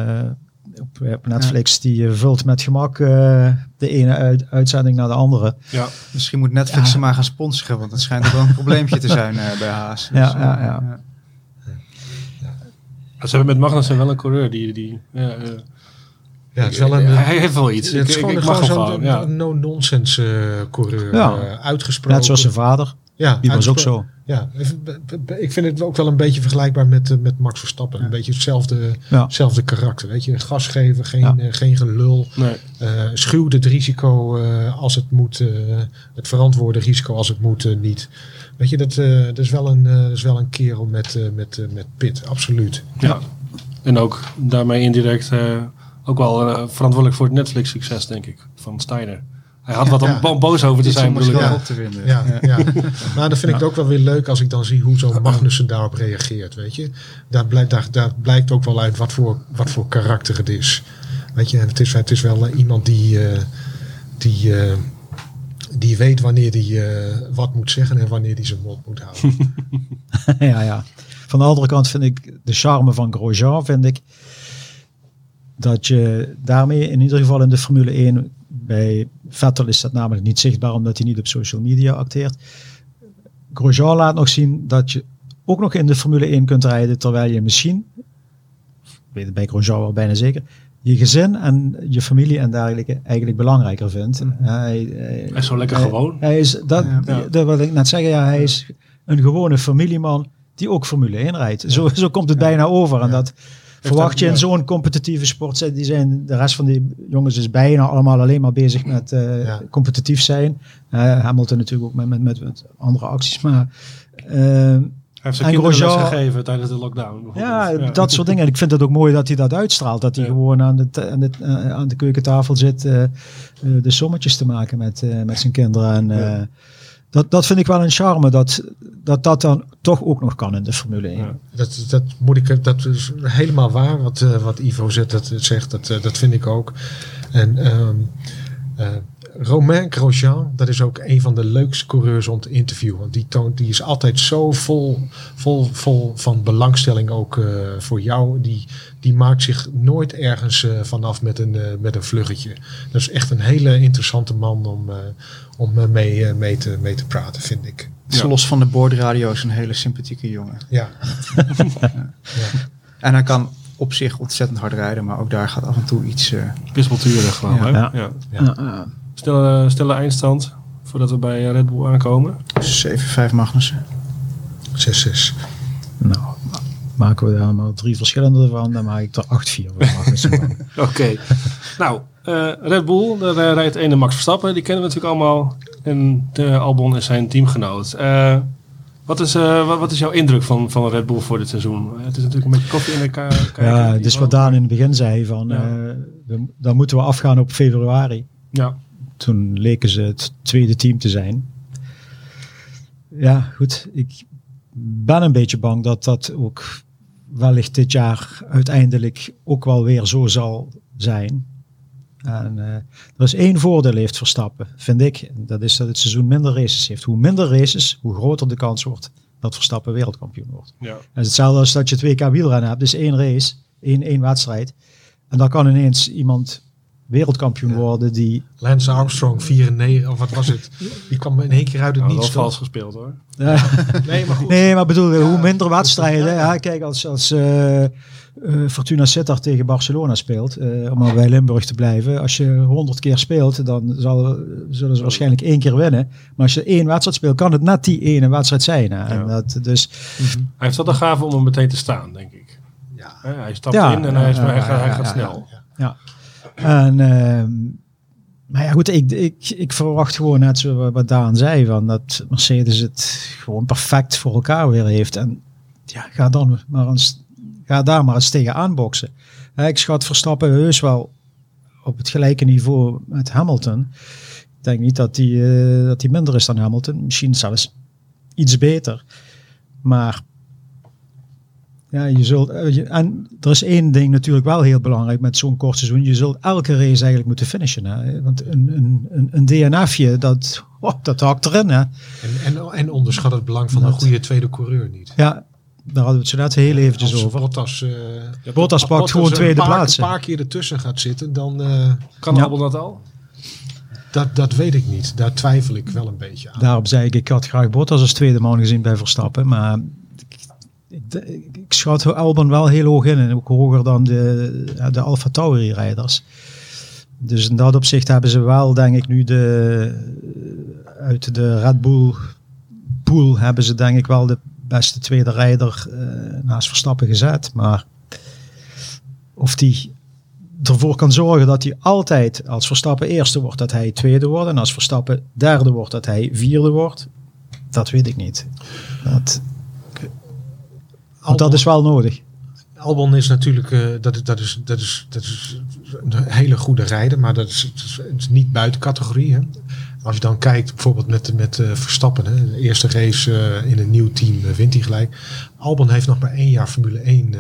op, op, Netflix. Die vult met gemak de ene uit, uitzending naar de andere. Ja. Misschien moet Netflix ze maar gaan sponsoren, want dat schijnt ook wel een probleempje te zijn bij Haas. Dus, ja, ja, ja. Ze hebben met Magnussen wel een coureur die... die ja, uh, ja, het is wel een, hij heeft wel iets. Het is ik, gewoon, ik, ik gewoon zo'n ja. no-nonsense uh, coureur. Ja. Uh, uitgesproken. Net zoals zijn vader. Ja, die was ook zo. Ja, ik vind het ook wel een beetje vergelijkbaar met, met Max Verstappen. Ja. Een beetje hetzelfde, ja. hetzelfde karakter. Weet je, gas geven, geen, ja. uh, geen gelul. Nee. Uh, schuw het risico uh, als het moet. het verantwoorde risico als het moet niet. Weet je, dat, dat, is wel een, dat is wel een kerel met, met, met pit, absoluut. Ja, en ook daarmee indirect ook wel verantwoordelijk voor het Netflix-succes, denk ik, van Steiner. Hij had wat om ja. boos over te zijn. Ja. op te vinden. Ja, ja. maar dan vind ik het ook wel weer leuk als ik dan zie hoe zo'n Magnussen daarop reageert. Weet je? Daar, blijkt, daar, daar blijkt ook wel uit wat voor, wat voor karakter het is. Weet je, en het is, het is wel uh, iemand die, uh, die, uh, die weet wanneer hij wat moet zeggen en wanneer hij zijn mond moet houden. <laughs> <laughs> ja, ja. Van de andere kant vind ik de charme van Grosjean, vind ik dat je daarmee in ieder geval in de Formule 1 bij Vettel is dat namelijk niet zichtbaar omdat hij niet op social media acteert. Grosjean laat nog zien dat je ook nog in de Formule 1 kunt rijden terwijl je misschien, ik weet het bij Grosjean wel bijna zeker, je gezin en je familie en dergelijke eigenlijk belangrijker vindt. Mm -hmm. hij, hij, hij, is zo lekker hij, gewoon. Hij is, dat, ja. dat wat ik net zeggen, ja, hij is een gewone familieman die ook Formule 1 rijdt. Zo, zo komt het bijna over. En dat, verwacht je in zo'n competitieve sport. Die zijn, de rest van die jongens is bijna allemaal alleen maar bezig met uh, ja. competitief zijn. Uh, Hamilton natuurlijk ook met, met, met, met andere acties. Maar uh, heeft zijn kinderen gegeven tijdens de lockdown. Ja, ja, dat soort dingen. En ik vind het ook mooi dat hij dat uitstraalt. Dat hij gewoon aan de, aan, de, uh, aan de keukentafel zit uh, de sommetjes te maken met, uh, met zijn kinderen. En. Dat, dat vind ik wel een charme, dat, dat dat dan toch ook nog kan in de Formule 1. Ja. Dat, dat, moet ik, dat is helemaal waar wat, wat Ivo zegt. Dat, zegt dat, dat vind ik ook. En um, Romain Grosjean, dat is ook een van de leukste coureurs om te interviewen. Want die, toont, die is altijd zo vol, vol, vol van belangstelling ook uh, voor jou. Die, die maakt zich nooit ergens uh, vanaf met een, uh, met een vluggetje. Dat is echt een hele interessante man om, om mee, mee, te, mee te praten, vind ik. Ja. Los van de boordradio is een hele sympathieke jongen. Ja. <laughs> ja. En hij kan op zich ontzettend hard rijden, maar ook daar gaat af en toe iets... Wispelturig gewoon, ja. ja. ja. Stille, stille eindstand voordat we bij Red Bull aankomen. 7-5 Magnussen. 6-6. Nou, maken we daar maar drie verschillende van, dan maak ik er 8-4 <laughs> Oké. Nou, uh, Red Bull, daar uh, rijdt ene Max Verstappen. Die kennen we natuurlijk allemaal. En de Albon is zijn teamgenoot. Uh, wat is, uh, wat is jouw indruk van, van Red Bull voor dit seizoen? Het is natuurlijk een beetje koffie in de kaart. Ja, dus wat Daan in het begin zei, van, ja. dan moeten we afgaan op februari. Ja toen leken ze het tweede team te zijn. Ja, goed. Ik ben een beetje bang dat dat ook wellicht dit jaar uiteindelijk ook wel weer zo zal zijn. En uh, er is één voordeel heeft Verstappen, vind ik. Dat is dat het seizoen minder races heeft. Hoe minder races, hoe groter de kans wordt dat Verstappen wereldkampioen wordt. Ja. Dat is hetzelfde als dat je twee k wielrennen hebt. Dus één race, één, één wedstrijd. En dan kan ineens iemand wereldkampioen worden. Die... Lance Armstrong, 94, of wat was het? Die kwam in één keer uit het nou, niets. vals gespeeld hoor. Ja. nee, maar goed. Nee, maar bedoel, hoe minder wedstrijden. Ja. kijk, als, als uh, uh, Fortuna Sittard tegen Barcelona speelt, uh, om maar bij Limburg te blijven. Als je honderd keer speelt, dan zal, zullen ze waarschijnlijk één keer winnen. Maar als je één wedstrijd speelt, kan het net die ene wedstrijd zijn. Hè? En dat, dus, mm -hmm. Hij heeft wel de gave om hem meteen te staan, denk ik. Ja. hij stapt in en hij, is, hij, gaat, hij gaat snel. ja. En, uh, maar ja, goed, ik, ik, ik verwacht gewoon net zo wat Daan zei, van dat Mercedes het gewoon perfect voor elkaar weer heeft. En ja, ga, dan maar eens, ga daar maar eens tegen aanboksen. ik schat Verstappen heus wel op het gelijke niveau met Hamilton. Ik denk niet dat hij uh, dat die minder is dan Hamilton. Misschien zelfs iets beter. Maar ja, je zult, eh, en er is één ding natuurlijk wel heel belangrijk met zo'n kort seizoen. Je zult elke race eigenlijk moeten finishen. Hè? Want een, een, een, een DNFje, dat, oh, dat hakt erin. Hè? En, en, en onderschat het belang van dat, een goede tweede coureur niet. Ja, daar hadden we het zo net heel eventjes als over. Bottas, uh, Bottas pakt Bottas gewoon tweede plaats. Als een paar keer ertussen gaat zitten, dan... Uh, kan ja. Dat al? Dat, dat weet ik niet. Daar twijfel ik wel een beetje aan. Daarom zei ik, ik had graag Bottas als tweede man gezien bij Verstappen. Maar ik, schat Albon wel heel hoog in en ook hoger dan de, de Alfa Tauri rijders. Dus in dat opzicht hebben ze wel, denk ik, nu de, uit de Red Bull pool hebben ze denk ik wel de beste tweede rijder uh, naast Verstappen gezet. Maar of die ervoor kan zorgen dat hij altijd, als Verstappen eerste wordt, dat hij tweede wordt. En als Verstappen derde wordt, dat hij vierde wordt. Dat weet ik niet. Dat, dat is wel nodig. Albon is natuurlijk, uh, dat, dat, is, dat, is, dat is een hele goede rijder, maar dat is, is niet buiten categorie. Hè? Als je dan kijkt bijvoorbeeld met, met uh, Verstappen, hè? de eerste race uh, in een nieuw team wint hij gelijk. Albon heeft nog maar één jaar Formule 1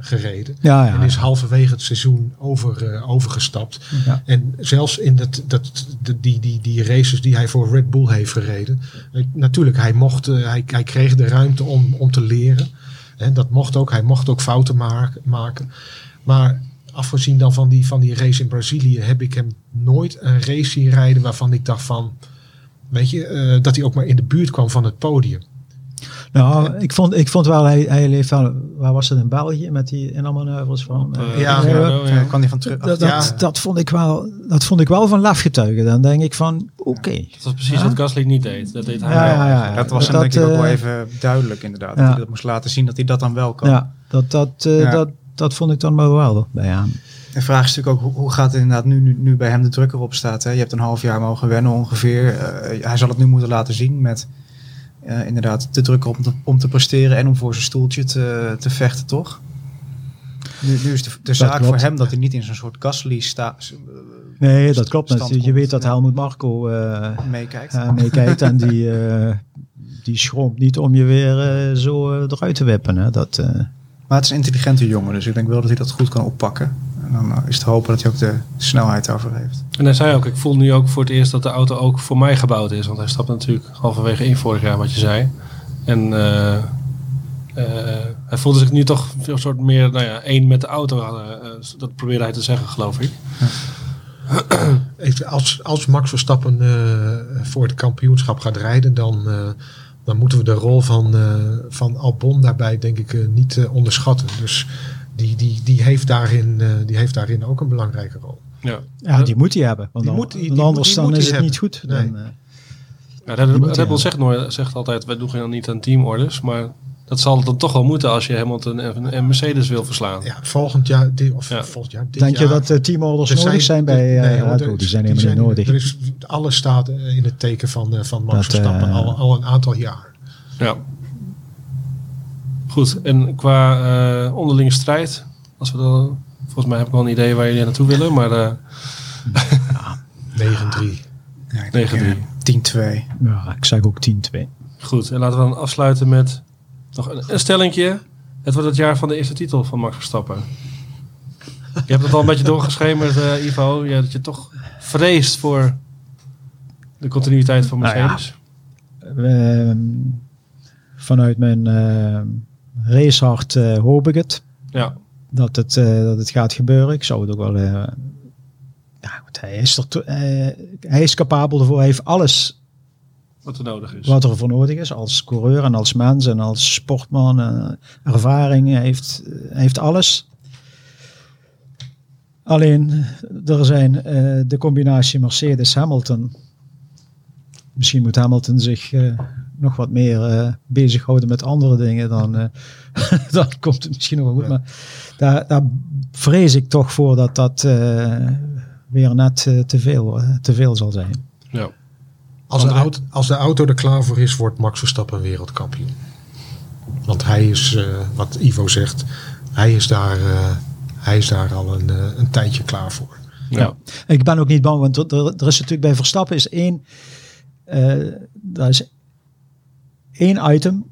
gereden. Ja, ja, en is halverwege het seizoen over, overgestapt. Ja. En zelfs in dat, dat, de, die, die, die races die hij voor Red Bull heeft gereden. natuurlijk, hij, mocht, hij, hij kreeg de ruimte om, om te leren. Dat mocht ook. Hij mocht ook fouten maken. Maar afgezien dan van die, van die race in Brazilië heb ik hem nooit een race zien rijden waarvan ik dacht van, weet je, uh, dat hij ook maar in de buurt kwam van het podium. Nou, ik vond, ik vond wel, hij, hij leeft wel, waar was het in België met die inhaalmanoeuvres van? Uh, ja, ja, ja, ja, kan die van terug. Dat, dat, dat, vond ik wel, dat vond ik wel van lafgetuigen. Dan denk ik van, oké. Okay. Dat was precies wat Gasly niet deed. Dat deed hij ja, wel. Ja, ja, dat was dat, denk ik ook wel even duidelijk inderdaad. Dat hij dat moest laten zien dat hij dat dan wel kan. Ja, dat, dat, uh, dat, dat vond ik dan wel wel bij hem. De vraag is natuurlijk ook, hoe, hoe gaat het inderdaad nu, nu, nu bij hem de druk erop staat. Hè? Je hebt een half jaar mogen wennen ongeveer. Uh, hij zal het nu moeten laten zien met uh, inderdaad de druk om te, om te presteren en om voor zijn stoeltje te, te vechten, toch? Nu, nu is de, de zaak voor hem dat hij niet in zo'n soort Gasly staat. Nee, dat klopt. Je weet dat Helmut Marco uh, meekijkt. Uh, meekijkt en die, die schroomt niet om je weer zo eruit te wippen. Hè. Dat, maar het is een intelligente jongen, dus ik denk wel dat hij dat goed kan oppakken. En dan is het hopen dat hij ook de snelheid daarvoor heeft. En hij zei ook, ik voel nu ook voor het eerst dat de auto ook voor mij gebouwd is. Want hij stapt natuurlijk halverwege in vorig jaar, wat je zei. En hij voelde zich nu toch een soort meer nou ja, één met de auto. dat probeerde hij te zeggen, geloof ik. Ja. als, als Max Verstappen uh, voor het kampioenschap gaat rijden, dan, uh, dan moeten we de rol van, uh, van Albon daarbij denk ik niet onderschatten. Dus die, die, die, heeft daarin, die heeft daarin ook een belangrijke rol. Ja, ja die moet hij hebben. Want die dan, moet, die, die, anders dan is het hebben. niet goed. Nee. Dan, ja, Red Bull zegt, nooit, zegt altijd, wij doen niet aan teamorders, maar dat zal dan toch wel moeten als je Hamilton en, en Mercedes wil verslaan. Ja, volgend jaar, of ja. volgend jaar. Denk je dat uh, teamorders nodig zijn, zijn bij uh, nee, Red Bull? Die zijn helemaal niet nodig. Er is, alles staat in het teken van, uh, van Max dat, Verstappen al, al een aantal jaar. Ja. Goed, en qua uh, onderlinge strijd, als we dan, volgens mij heb ik wel een idee waar jullie naartoe willen, maar. Uh, <laughs> ja, 9-3. Ja, 9-3. 10-2. Ja, ik zeg ook 10-2. Goed, en laten we dan afsluiten met nog een, een stellingje. Het wordt het jaar van de eerste titel van Max Verstappen. Je hebt het al een beetje doorgeschemerd, uh, Ivo. Ja, dat je toch vreest voor de continuïteit van Mercedes. Nou ja. uh, vanuit mijn racehart uh, hoop ik het. Ja. Dat het, dat het gaat gebeuren. Ik zou het ook wel... ja, goed, hij, is er hij is capabel ervoor. Hij heeft alles wat er nodig is. Wat er voor nodig is als coureur en als mens en als sportman. Uh, ervaring, hij heeft, heeft alles. Alleen, er zijn uh, de combinatie Mercedes-Hamilton. Misschien moet Hamilton zich uh, nog wat meer uh, bezighouden met andere dingen. Dan, <laughs> dan komt het misschien nog wel goed. Ja. Maar daar, daar vrees ik toch voor dat dat weer net te, veel, te veel zal zijn. Ja. Als de, auto, als de auto er klaar voor is, wordt Max Verstappen wereldkampioen. Want hij is, uh, wat Ivo zegt, hij is daar, uh, hij is daar al een, uh, een tijdje klaar voor. Ja. ja. Ik ben ook niet bang, want er, er is natuurlijk bij Verstappen is één, daar is één item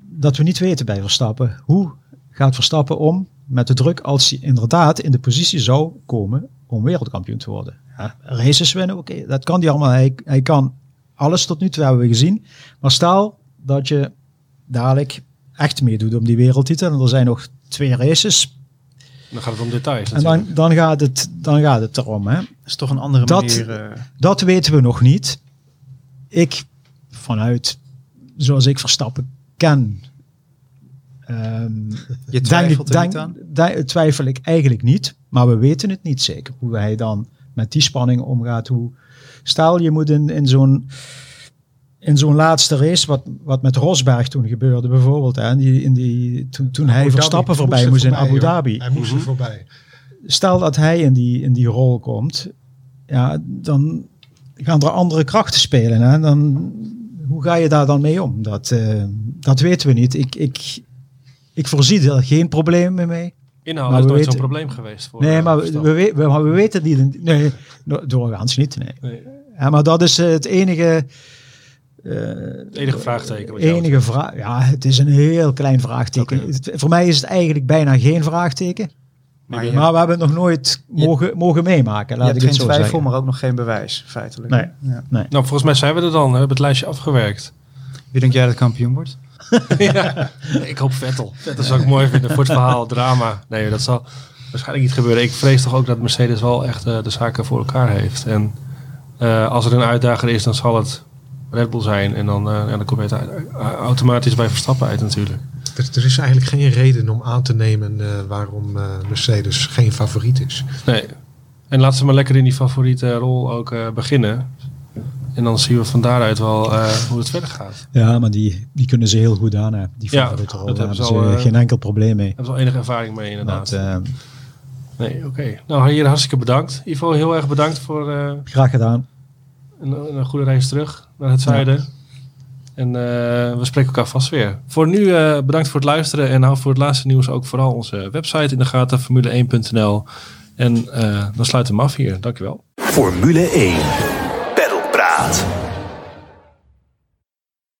dat we niet weten bij Verstappen. Hoe gaat Verstappen om met de druk als hij inderdaad in de positie zou komen om wereldkampioen te worden? Ja, races winnen, oké, dat kan hij allemaal. Hij, hij kan alles tot nu toe hebben we gezien. Maar stel dat je dadelijk echt meedoet om die wereldtitel. En er zijn nog twee races. Dan gaat het om details. En dan, dan, gaat het, dan gaat het erom. Hè. Dat is toch een andere dat, manier. Uh... Dat weten we nog niet. Ik, vanuit zoals ik Verstappen ken. Um, <laughs> je twijfelt denk, denk, denk, twijfel ik eigenlijk niet. Maar we weten het niet zeker. Hoe hij dan met die spanning omgaat. Hoe, Stel, je moet in, in zo'n in zo'n laatste race, wat, wat met Rosberg toen gebeurde bijvoorbeeld, hè, in die, in die, toen, toen hij Verstappen voorbij moest, in Abu Dhabi. Hij moest er mhm. voorbij. Stel dat hij in die, in die rol komt, ja, dan gaan er andere krachten spelen. Hè? Dan, hoe ga je daar dan mee om? Dat, uh, dat weten we niet. Ik, ik, ik voorzie er geen problemen mee. Inhoud maar is nooit zo'n probleem geweest. Voor, nee, eh, maar we, we, we, we, weten niet. Nee, doorgaans niet. Nee. nee. Ja, maar dat is het enige. Uh, het enige vraagteken. enige vraag. Ja, het is een heel klein vraagteken. Okay. Het, voor mij is het eigenlijk bijna geen vraagteken. Maar, je, maar we hebben het nog nooit mogen, je, mogen meemaken. Laat ik het geen zo twijfel, zeggen. maar ook nog geen bewijs, feitelijk. Nee. Ja. nee. Nou, volgens mij zijn we er dan. We hebben het lijstje afgewerkt. Wie denk jij dat kampioen wordt? <laughs> ja, ik hoop Vettel. Vettel zou ik mooi vinden voor het verhaal, drama. Nee, dat zal waarschijnlijk niet gebeuren. Ik vrees toch ook dat Mercedes wel echt uh, de zaken voor elkaar heeft. En uh, als er een uitdager is, dan zal het Red Bull zijn. En dan, uh, ja, dan kom je het automatisch bij Verstappen uit natuurlijk. Er, er is eigenlijk geen reden om aan te nemen waarom Mercedes geen favoriet is. Nee. En laat ze maar lekker in die favoriete rol ook beginnen. En dan zien we van daaruit wel uh, hoe het verder gaat. Ja, maar die, die kunnen ze heel goed aan. Hè. Die ja, dat hebben daar hebben ze al, geen enkel probleem mee. Hebben ze al enige ervaring mee inderdaad. Dat, nee, oké. Okay. Nou, hier hartstikke bedankt. Ivo, heel erg bedankt voor... Uh, Graag gedaan. Een, een, goede reis terug naar het zuiden. Ja. En eh, we spreken elkaar vast weer. Voor nu eh, bedankt voor het luisteren. En hou voor het laatste nieuws ook vooral onze website in de gaten. Formule1.nl En eh, dan sluiten we hem af hier. Dankjewel. Formule 1. Peddelpraat.